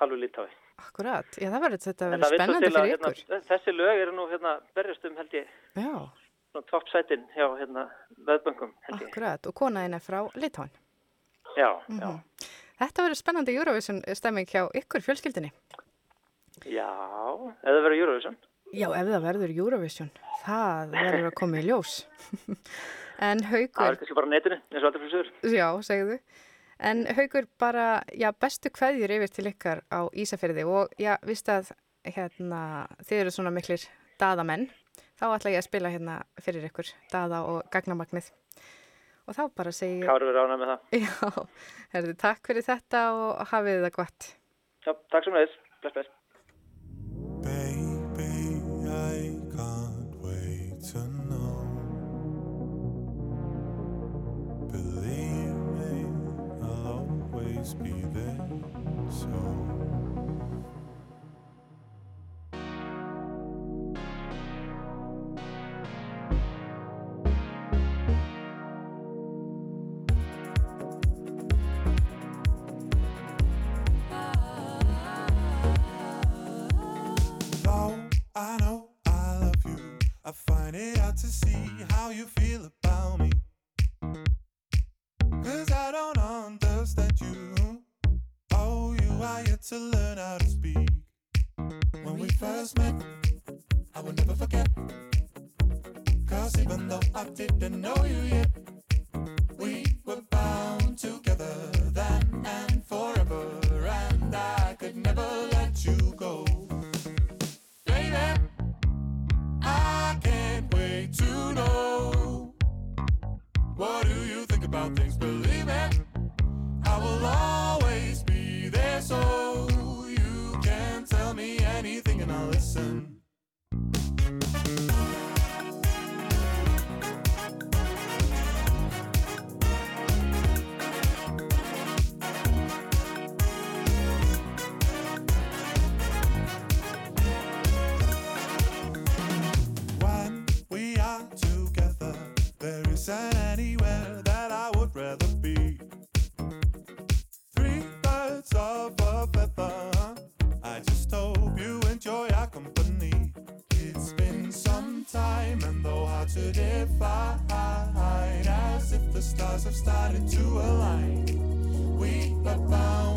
halvu litái. Akkurat, já það verður þetta það svo spennandi til að, fyrir hérna, ykkur. þessi lög eru nú, hérna, berjastum, held ég, Já, svona toppsætin hjá, hérna, veðböngum, held ég. akkurat, og konaðin er frá Litáin. Já, Mhm. já. Þetta verður spennandi Eurovision stemming hjá ykkur fjölskyldinni. Já, eða verður Eurovision. Já, ef það verður Eurovision, það verður að koma í ljós. en Það haugur, er kannski bara netinu, eins og allir fyrir sögur. já, segðu, en haugur bara, já, bestu kveðjur yfir til ykkar á Ísafyrði og já, vist að hérna, þið eru svona miklir daðamenn, þá ætla ég að spila hérna fyrir ykkur, daða og gagnamagnið. Og þá bara segi ég, Kári verður ánæg með það. já, herðu, takk fyrir þetta og hafið það gott. Já, takk sem leiðis. Bless, bless. Always be there. So. Though I know I love you, I find it hard to see how you feel about You to learn how to speak. When we first met, I will never forget. Cause even though I didn't know you yet, stars have started to align. We are bound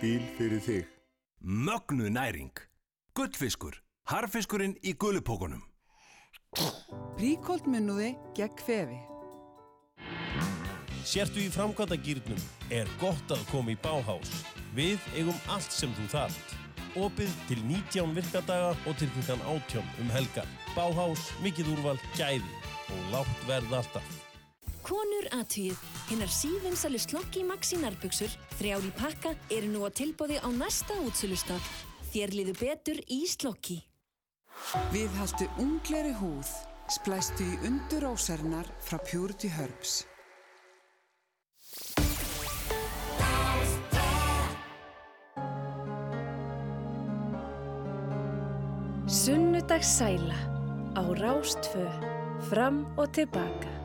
bíl fyrir þig. Mögnuð næring. Gullfiskur. Harfiskurinn í gullupókunum. Príkoldmunnuði gegn kvefi. Sértu í framkvæmdagýrnum er gott að koma í Báhás. Við eigum allt sem þú þarft. Opið til 19 virkadaga og til klukkan 18 um helgar. Báhás, mikið úrval, gæði og lágt verð alltaf. Konur aðtugið, hinnar sívinsali slokki maxi nærbuksur, þrjár í pakka, eru nú á tilbóði á næsta útsölustaf. Þér liður betur í slokki. Viðhaltu ungleri húð, splæstu í undur ósarnar frá Purity Herbs. Sunnudagssæla á Rástfö, fram og tilbaka.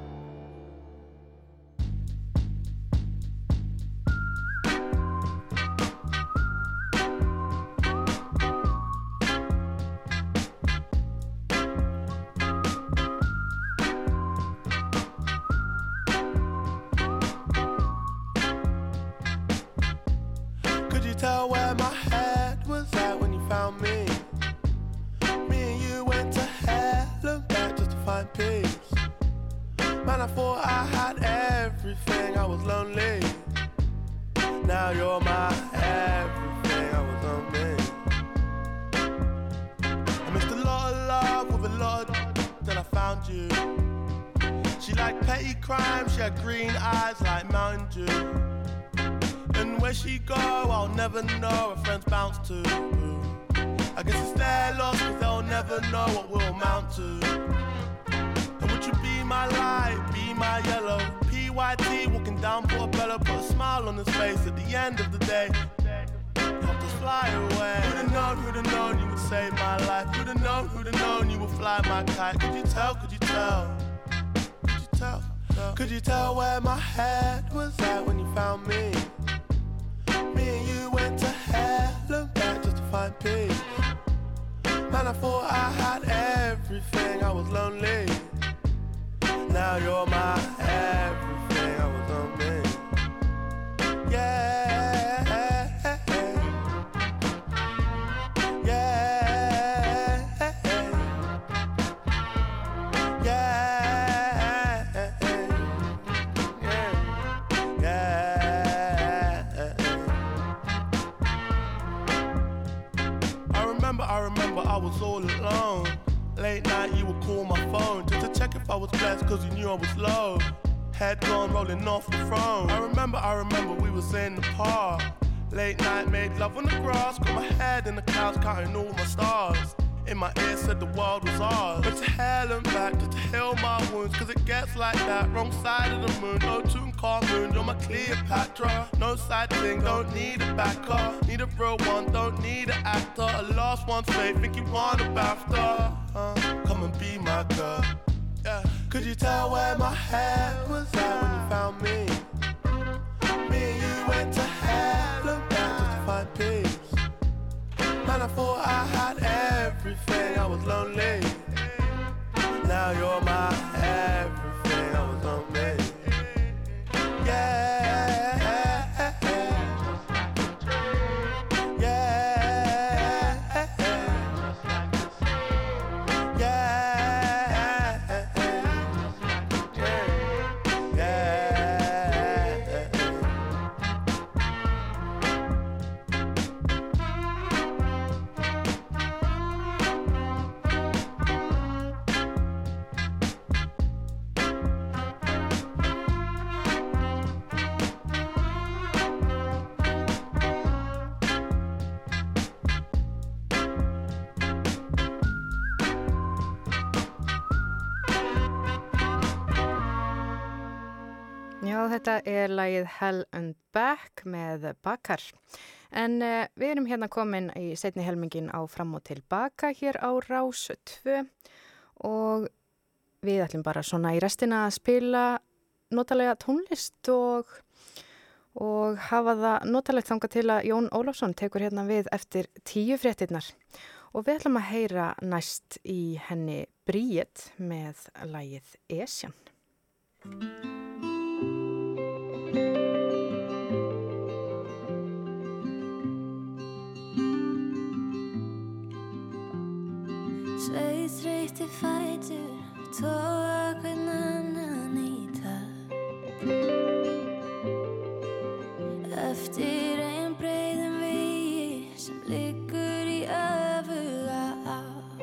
Fly away. Who'd have known, who'd have known you would save my life? Who'd have known, who'd have known you would fly my kite? Could you tell, could you tell? Could you tell? Could you tell where my head was at when you found me? Me and you went to hell and back just to find peace. Man, I thought I had everything, I was lonely. Now you're my everything, I was blessed, cause you knew I was low. Head gone rolling off the throne. I remember, I remember we was in the park. Late night, made love on the grass, got my head in the clouds, counting all my stars. In my ear said the world was ours. But to hell and back just to heal my wounds, cause it gets like that. Wrong side of the moon, no tune car moon, you're my Cleopatra. No side thing, don't need a backer. Need a real one, don't need an actor. A lost one's fake, think you want a BAFTA. Uh, come and be my girl. Yeah. Could you tell where my head was at when you found me? Me and you went to back just to find peace. Man, I thought I had everything, I was lonely. Now you're my everything, þetta er lagið Hell and Back með Bakar. En uh, við erum hérna komin í setni helmingin á fram og tilbaka hér á Rás 2 og við ætlum bara svona í restina að spila notalega tónlist og, og hafa það notalegt þanga til að Jón Ólafsson tekur hérna við eftir tíu fréttinnar. Og við ætlum að heyra næst í henni Bríet með lagið Esjan. Sveið þreyti fætur, tóa hvern annan í það. Eftir einn breyðum vegi sem liggur í öfuga átt.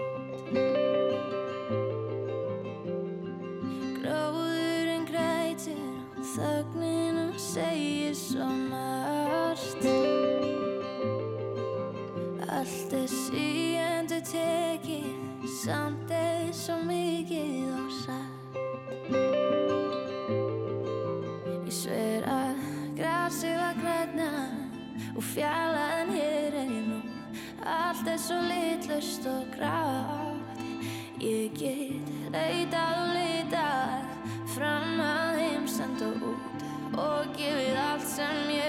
Gróðurinn grætir og þögninum segir svo margt. Allt er síðan du tekir. Samt er svo mikið og satt Ég sver að grasið var græna Og fjallaðan hér er ég nú Allt er svo litlust og grátt. Ég get leitað og leitað Fram að heimsend og út Og gefið allt sem ég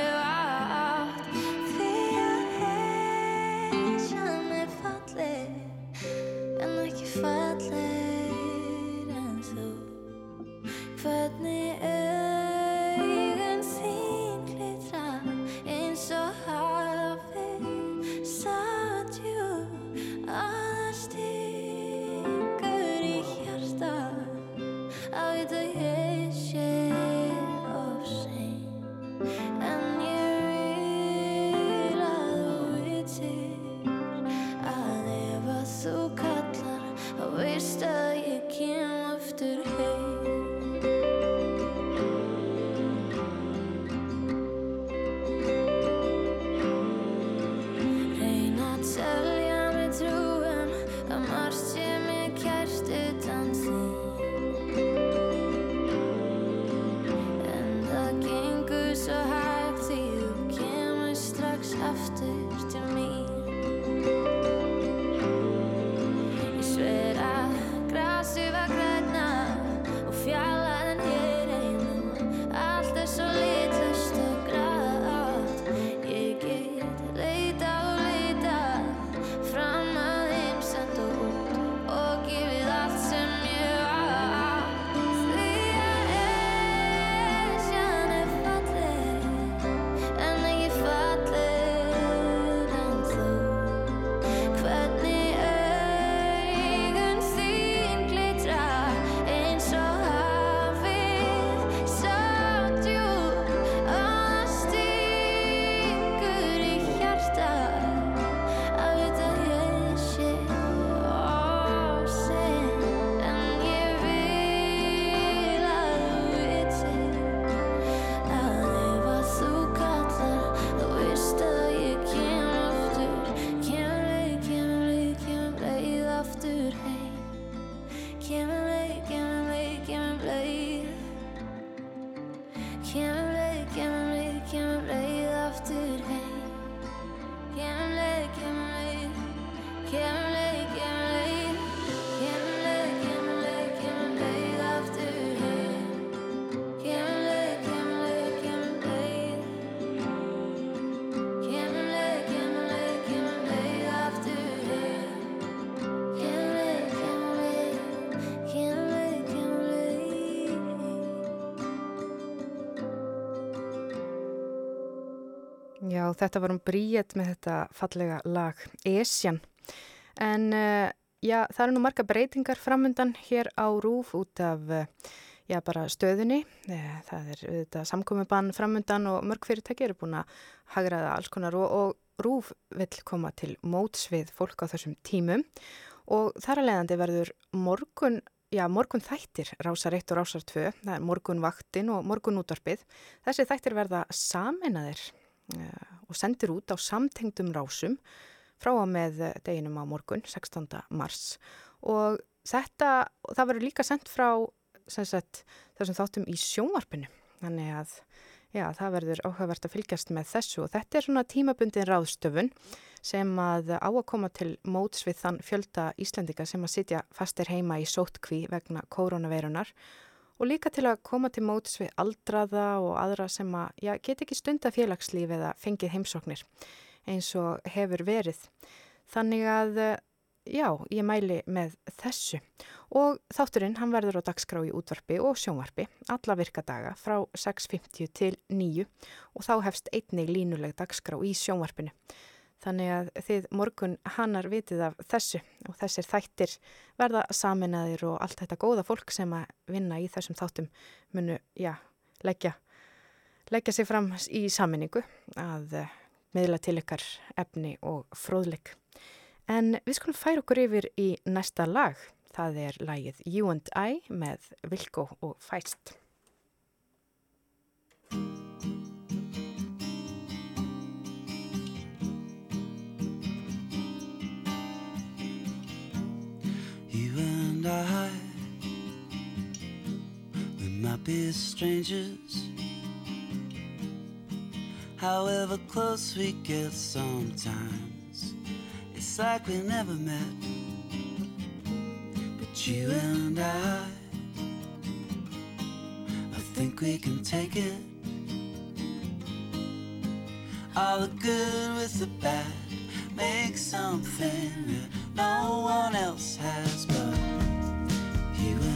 Já, þetta var um Bríett með þetta fallega lag Esjan. En uh, já, það eru nú marga breytingar framundan hér á Rúf út af uh, já, bara stöðunni. Eh, Það er þetta samkomiðbann framundan og mörg fyrirtæki eru búin að hagraða alls konar og, og Rúf vill koma til móts við fólk á þessum tímum og þar að leiðandi verður morgun Já, morgun þættir, rásar 1 og rásar 2, það er morgun vaktin og morgun útvarpið. Þessi þættir verða saminaðir og sendir út á samtengdum rásum frá að með eh, deginum á morgun, 16. mars. Og þetta, það verður líka sendt frá sagt, þessum þáttum í sjónvarpinu. Þannig að já, það verður áhugavert að fylgjast með þessu og þetta er svona tímabundin ráðstöfun sem að á að koma til móts við þann fjölda Íslendika sem að sitja fastir heima í sótkví vegna koronaveirunar og líka til að koma til móts við aldraða og aðra sem að já, get ekki stunda félagslíf eða fengið heimsóknir eins og hefur verið. Þannig að já, ég mæli með þessu og þátturinn hann verður á dagskrá í útvarpi og sjónvarpi alla virkadaga frá 6.50 til 9 og þá hefst einnig línuleg dagskrá í sjónvarpinu. Þannig að þið morgun hannar vitið af þessu og þessir þættir verða saminaðir og allt þetta góða fólk sem að vinna í þessum þáttum munu, já, leggja, leggja sig fram í saminningu að uh, miðla til ykkar efni og fróðleik. En við skulum færa okkur yfir í næsta lag. Það er lagið You and I með Vilko og Fæst. and I. We might be strangers. However close we get sometimes It's like we never met. But you and I I think we can take it. All the good with the bad Make something that no one else has but you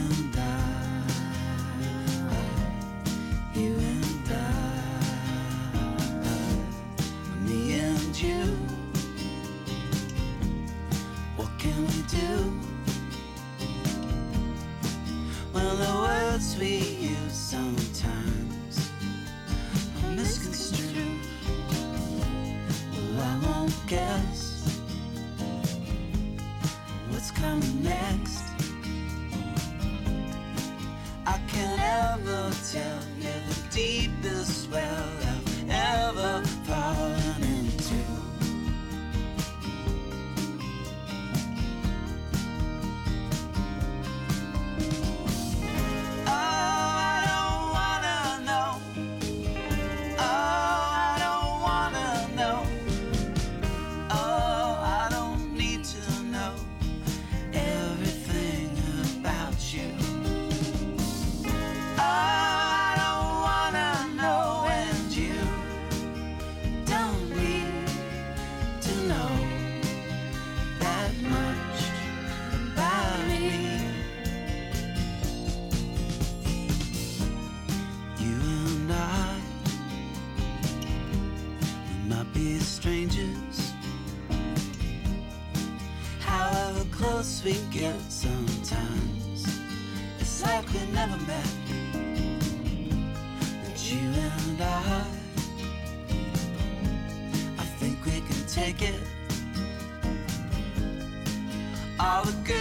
all the good.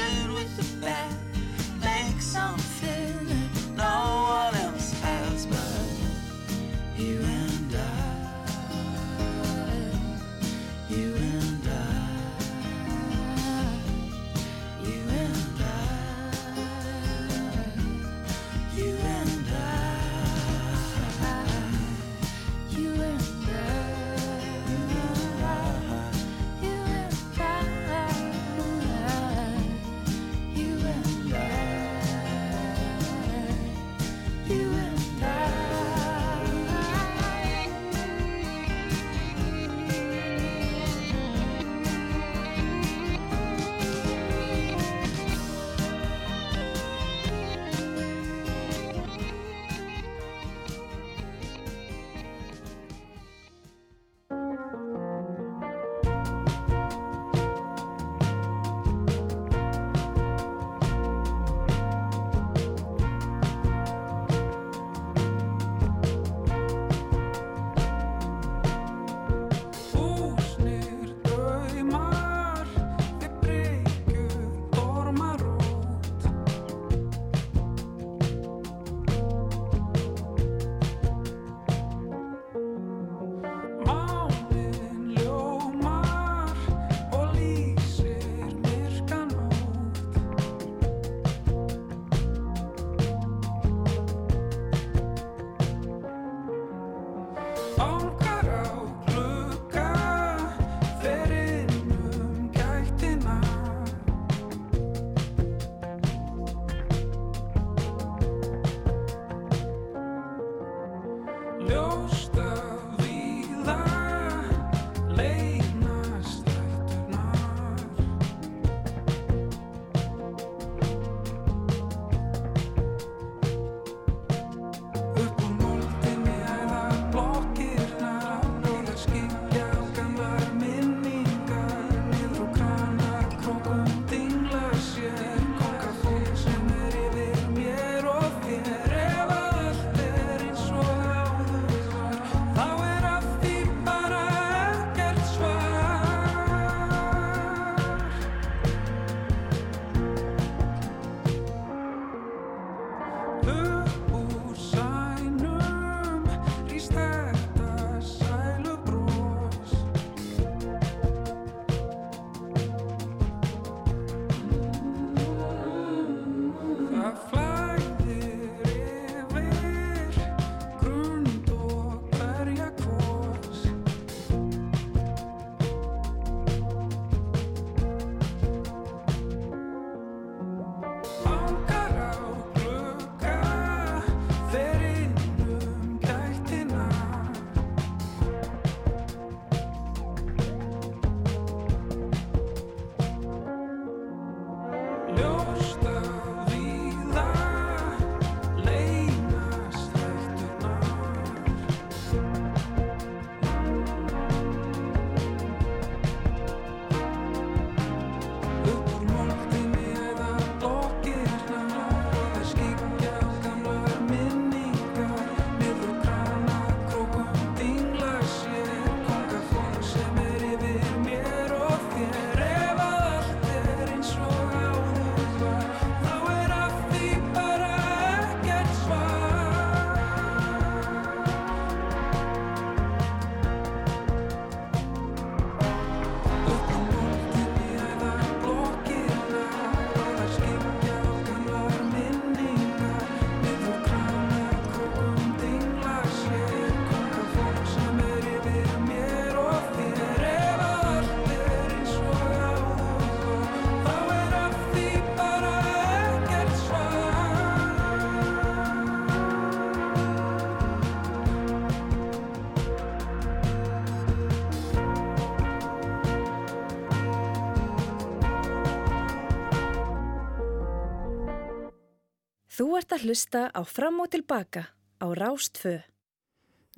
Að hlusta á Fram og Tilbaka á Rástfö.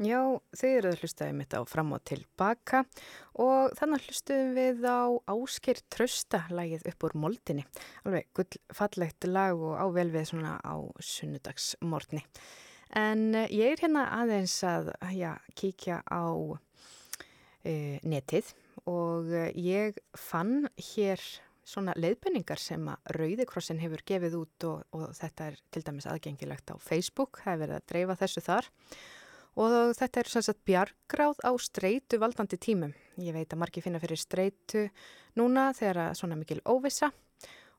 Já, þið eruð að hlusta um þetta á Fram og Tilbaka og þannig hlustuðum við á Ásker Trösta lagið upp úr moldinni. Alveg gullfallegt lag og ável við svona á sunnudagsmortni. En eh, ég er hérna aðeins að já, kíkja á e, netið og eh, ég fann hér svona leiðbenningar sem að Rauðikrossin hefur gefið út og, og þetta er til dæmis aðgengilegt á Facebook, það hefur verið að dreifa þessu þar og þetta er sannsagt bjargráð á streitu valdandi tímum. Ég veit að margi finna fyrir streitu núna þegar að svona mikil óvisa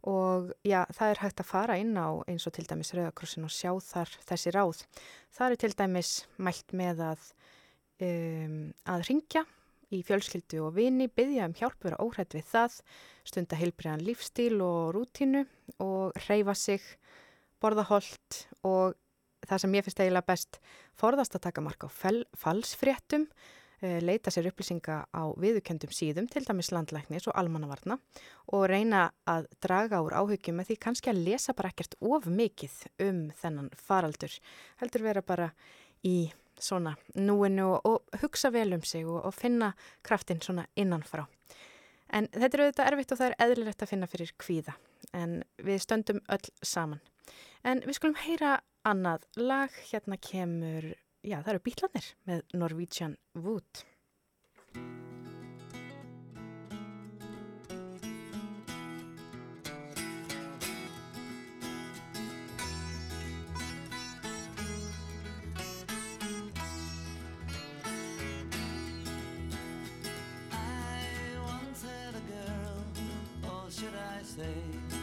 og já, það er hægt að fara inn á eins og til dæmis Rauðakrossin og sjá þar þessi ráð. Það er til dæmis mælt með að, um, að ringja í fjölskyldu og vini, byggja um hjálp vera óhrætt við það, stunda heilbriðan lífstíl og rútínu og reyfa sig, borða holt og það sem ég finnst eiginlega best forðast að taka marka á falsfréttum, leita sér upplýsinga á viðukendum síðum, til dæmis landlæknis og almannavarna og reyna að draga úr áhugjum með því kannski að lesa bara ekkert of mikið um þennan faraldur. Heldur vera bara í svona núinu og, hugsa vel um sig og, og finna kraftin svona innanfrá. En þetta er auðvitað erfitt og það er eðlilegt að finna fyrir kvíða en við stöndum öll saman. En við skulum heyra annað lag, hérna kemur, já það eru bítlanir með Norwegian Wood. thing.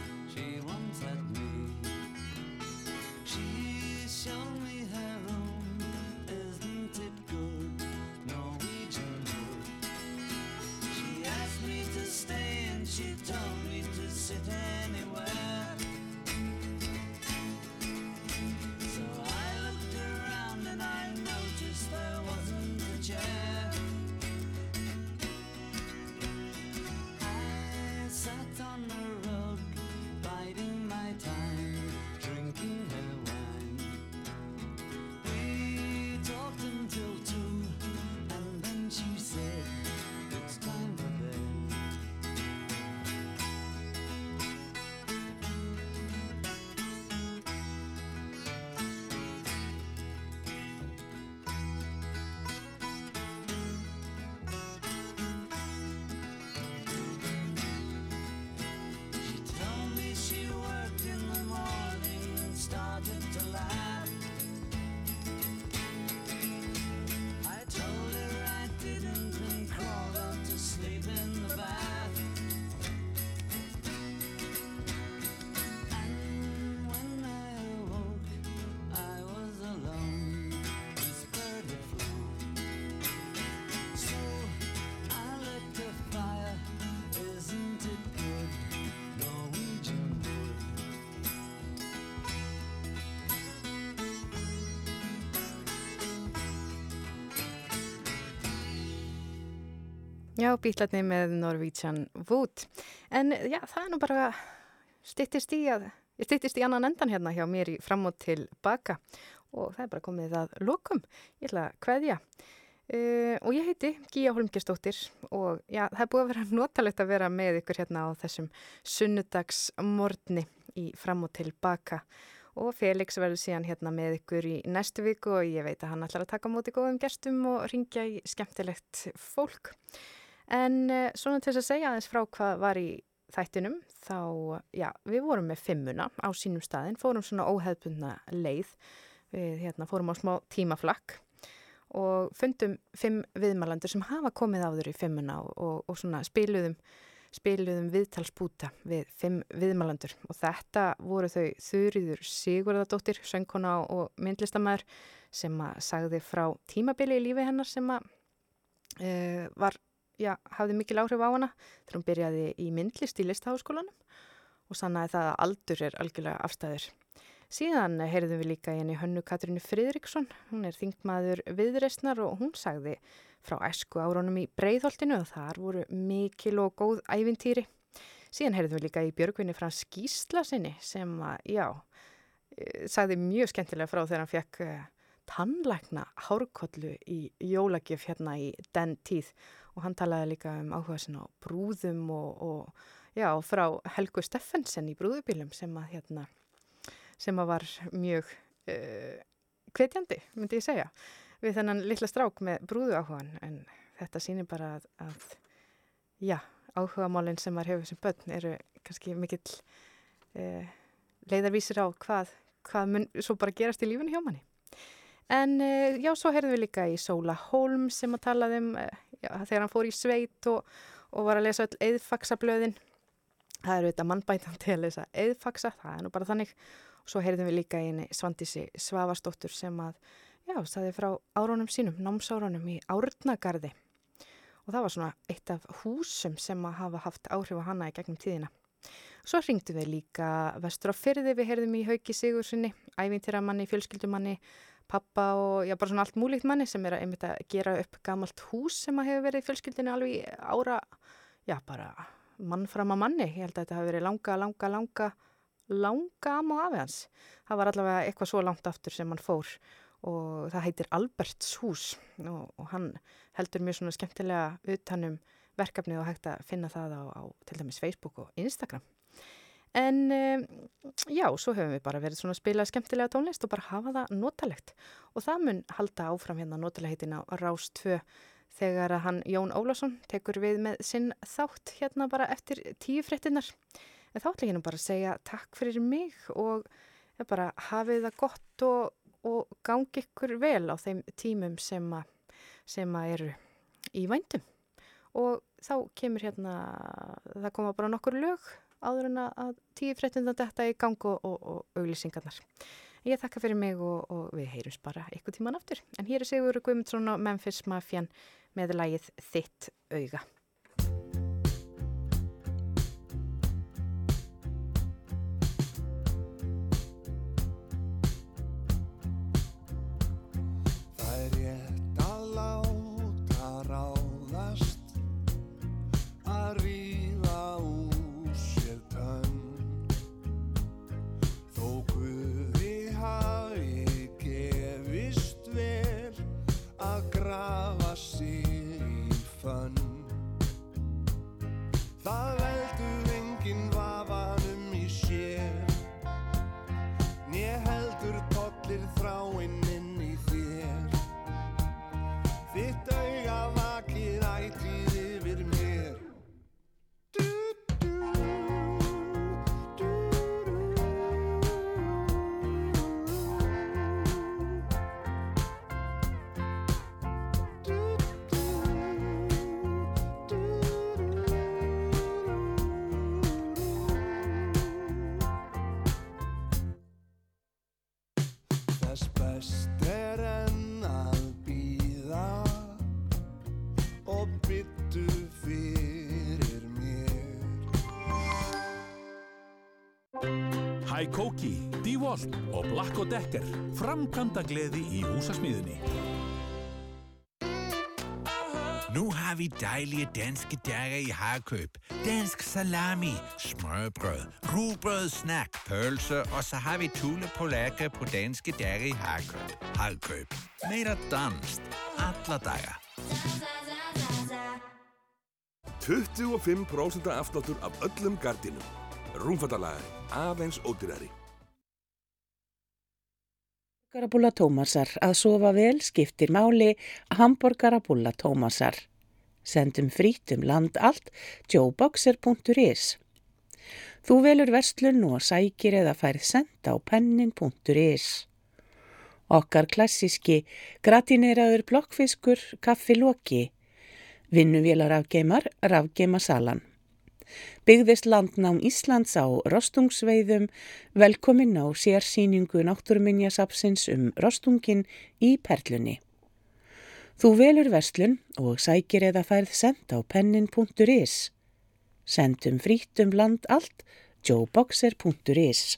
Já, bítlarni með Norwegian Wood. En já, það er nú bara styttist í að, ég styttist í annan endan hérna hjá mér í fram og til baka og það er bara komið að lokum. Ég ætla að kveðja. Uh, og ég heiti Gíja Holmgerstóttir og já, það er búið að vera notalegt að vera með ykkur hérna á þessum sunnudagsmorni í fram og til baka og Felix verður síðan hérna með ykkur í næstu viku og ég veit að hann ætlar að taka móti góðum gestum og ringja í skemmtilegt fólk. En uh, svona til þess að segja aðeins frá hvað var í þættinum, þá, já, við vorum með fimmuna á sínum staðin, fórum svona óheðbundna leið, við hérna fórum á smá tímaflakk og fundum fimm viðmælandur sem hafa komið áður í fimmuna og, og, og svona spiluðum, spiluðum viðtalsbúta við fimm viðmælandur og þetta voru þau Þurriður Sigurðardóttir, söngkona og myndlistamæður sem að sagði frá tímabili í lífi hennar sem að uh, var já, hafði mikil áhrif á hana þegar hún byrjaði í myndlist í listaháskólanum og sannaði það að aldur er algjörlega afstæður. Síðan heyrðum við líka henni Hönnu Katrínu Friðriksson, hún er þingmaður viðreistnar og hún sagði frá æsku árunum í Breiðholtinu og þar voru mikil og góð ævintýri. Síðan heyrðum við líka í Björgvinni frá Skísla sinni sem að, já, eh, sagði mjög skemmtilega frá þegar hann fekk uh, tannlækna hárkollu í jólagjöf hérna í den tíð og hann talaði líka um áhuga sinna á brúðum og, og já, frá Helgu Steffensen í brúðubílum sem að hérna sem að var mjög uh, hvetjandi, myndi ég segja við þennan litla strák með brúðu áhugan en þetta sýnir bara að, að já, áhugamálinn sem maður hefur sem börn eru kannski mikill uh, leiðarvísir á hvað, hvað mun svo bara gerast í lífunni hjá manni. En uh, já, svo heyrðum við líka í Sóla Holm sem að talaði um já, þegar hann fór í sveit og, og var að lesa öll eðfaksablöðin. Það eru þetta mannbætandi að lesa eðfaksa, það er nú bara þannig. Og svo heyrðum við líka í Svandísi Svavastóttur sem að, já, staði frá árónum sínum, námsárónum í Árnagarði. Og það var svona eitt af húsum sem að hafa haft áhrif á hana í gegnum tíðina. Svo ringdu við líka vestur á fyrði, við heyrðum í Hauki Sigursinni, ævintýramanni, fjölskyldumanni, pappa og já, bara svona allt múlíkt manni sem er að einmitt að gera upp gamalt hús sem að hefur verið í fjölskyldinu alveg í ára, já, bara mann fram að manni. Ég held að þetta hafi verið langa, langa, langa, langa am og afi hans. Það var allavega eitthvað svo langt aftur sem hann fór og það heitir Alberts hús og, og hann heldur mjög svona skemmtilega utanum verkefnið og hægt að finna það á, á til dæmis Facebook og Instagram. En um, já, svo höfum við bara verið svona að spila skemmtilega tónlist og bara hafa það notalegt. Og það mun halda áfram hérna notalegheitin á Rás 2 þegar að hann Jón Ólásson tekur við með sinn þátt hérna bara eftir tíu fréttinnar. En þá ætla ég nú bara að segja takk fyrir mig og bara hafið það gott og, og gangi ykkur vel á þeim tímum sem að, sem að eru í vændum. Og þá kemur hérna, það koma bara nokkur lög áður en að tíu fréttindan þetta í gang og, og, og auglýsingarnar. Ég þakka fyrir mig og, og við heyrums bara eitthvað tíman aftur. En hér er Sigur Guðmundsson og Memphis Mafian með lægið Þitt auga. Dívolt og Black Decker. Framkvæmda gleði í húsasmíðinni. Nu har vi dejlige danske dærger i Harkøb. Dansk salami, smørbrød, rugbrød, snak, pølse, og så har vi tulle polakker på danske dærger i Harkøb. Harkøb. Mere dansk. Alla daga. 25% afsláttur af öllum gardinum. Rúmfattalagari, aðeins ódýrari. Hamborgarabúlla Tómasar. Að sofa vel skiptir máli Hamborgarabúlla Tómasar. Sendum frít um land allt joeboxer.is. Þú velur verslun og sækir eða færð senda á pennin.is. Okkar klassíski gratineraður blokkfiskur kaffi loki. Vinnuvélar afgeimar rafgeimasalan. Byggðist landnám Íslands á rostungsveiðum, velkomin á sérsýningu náttúruminjasapsins um rostungin í Perlunni. Þú velur verslun og sækir eða færð send á pennin.is. Sendum frítt um land allt, joeboxer.is.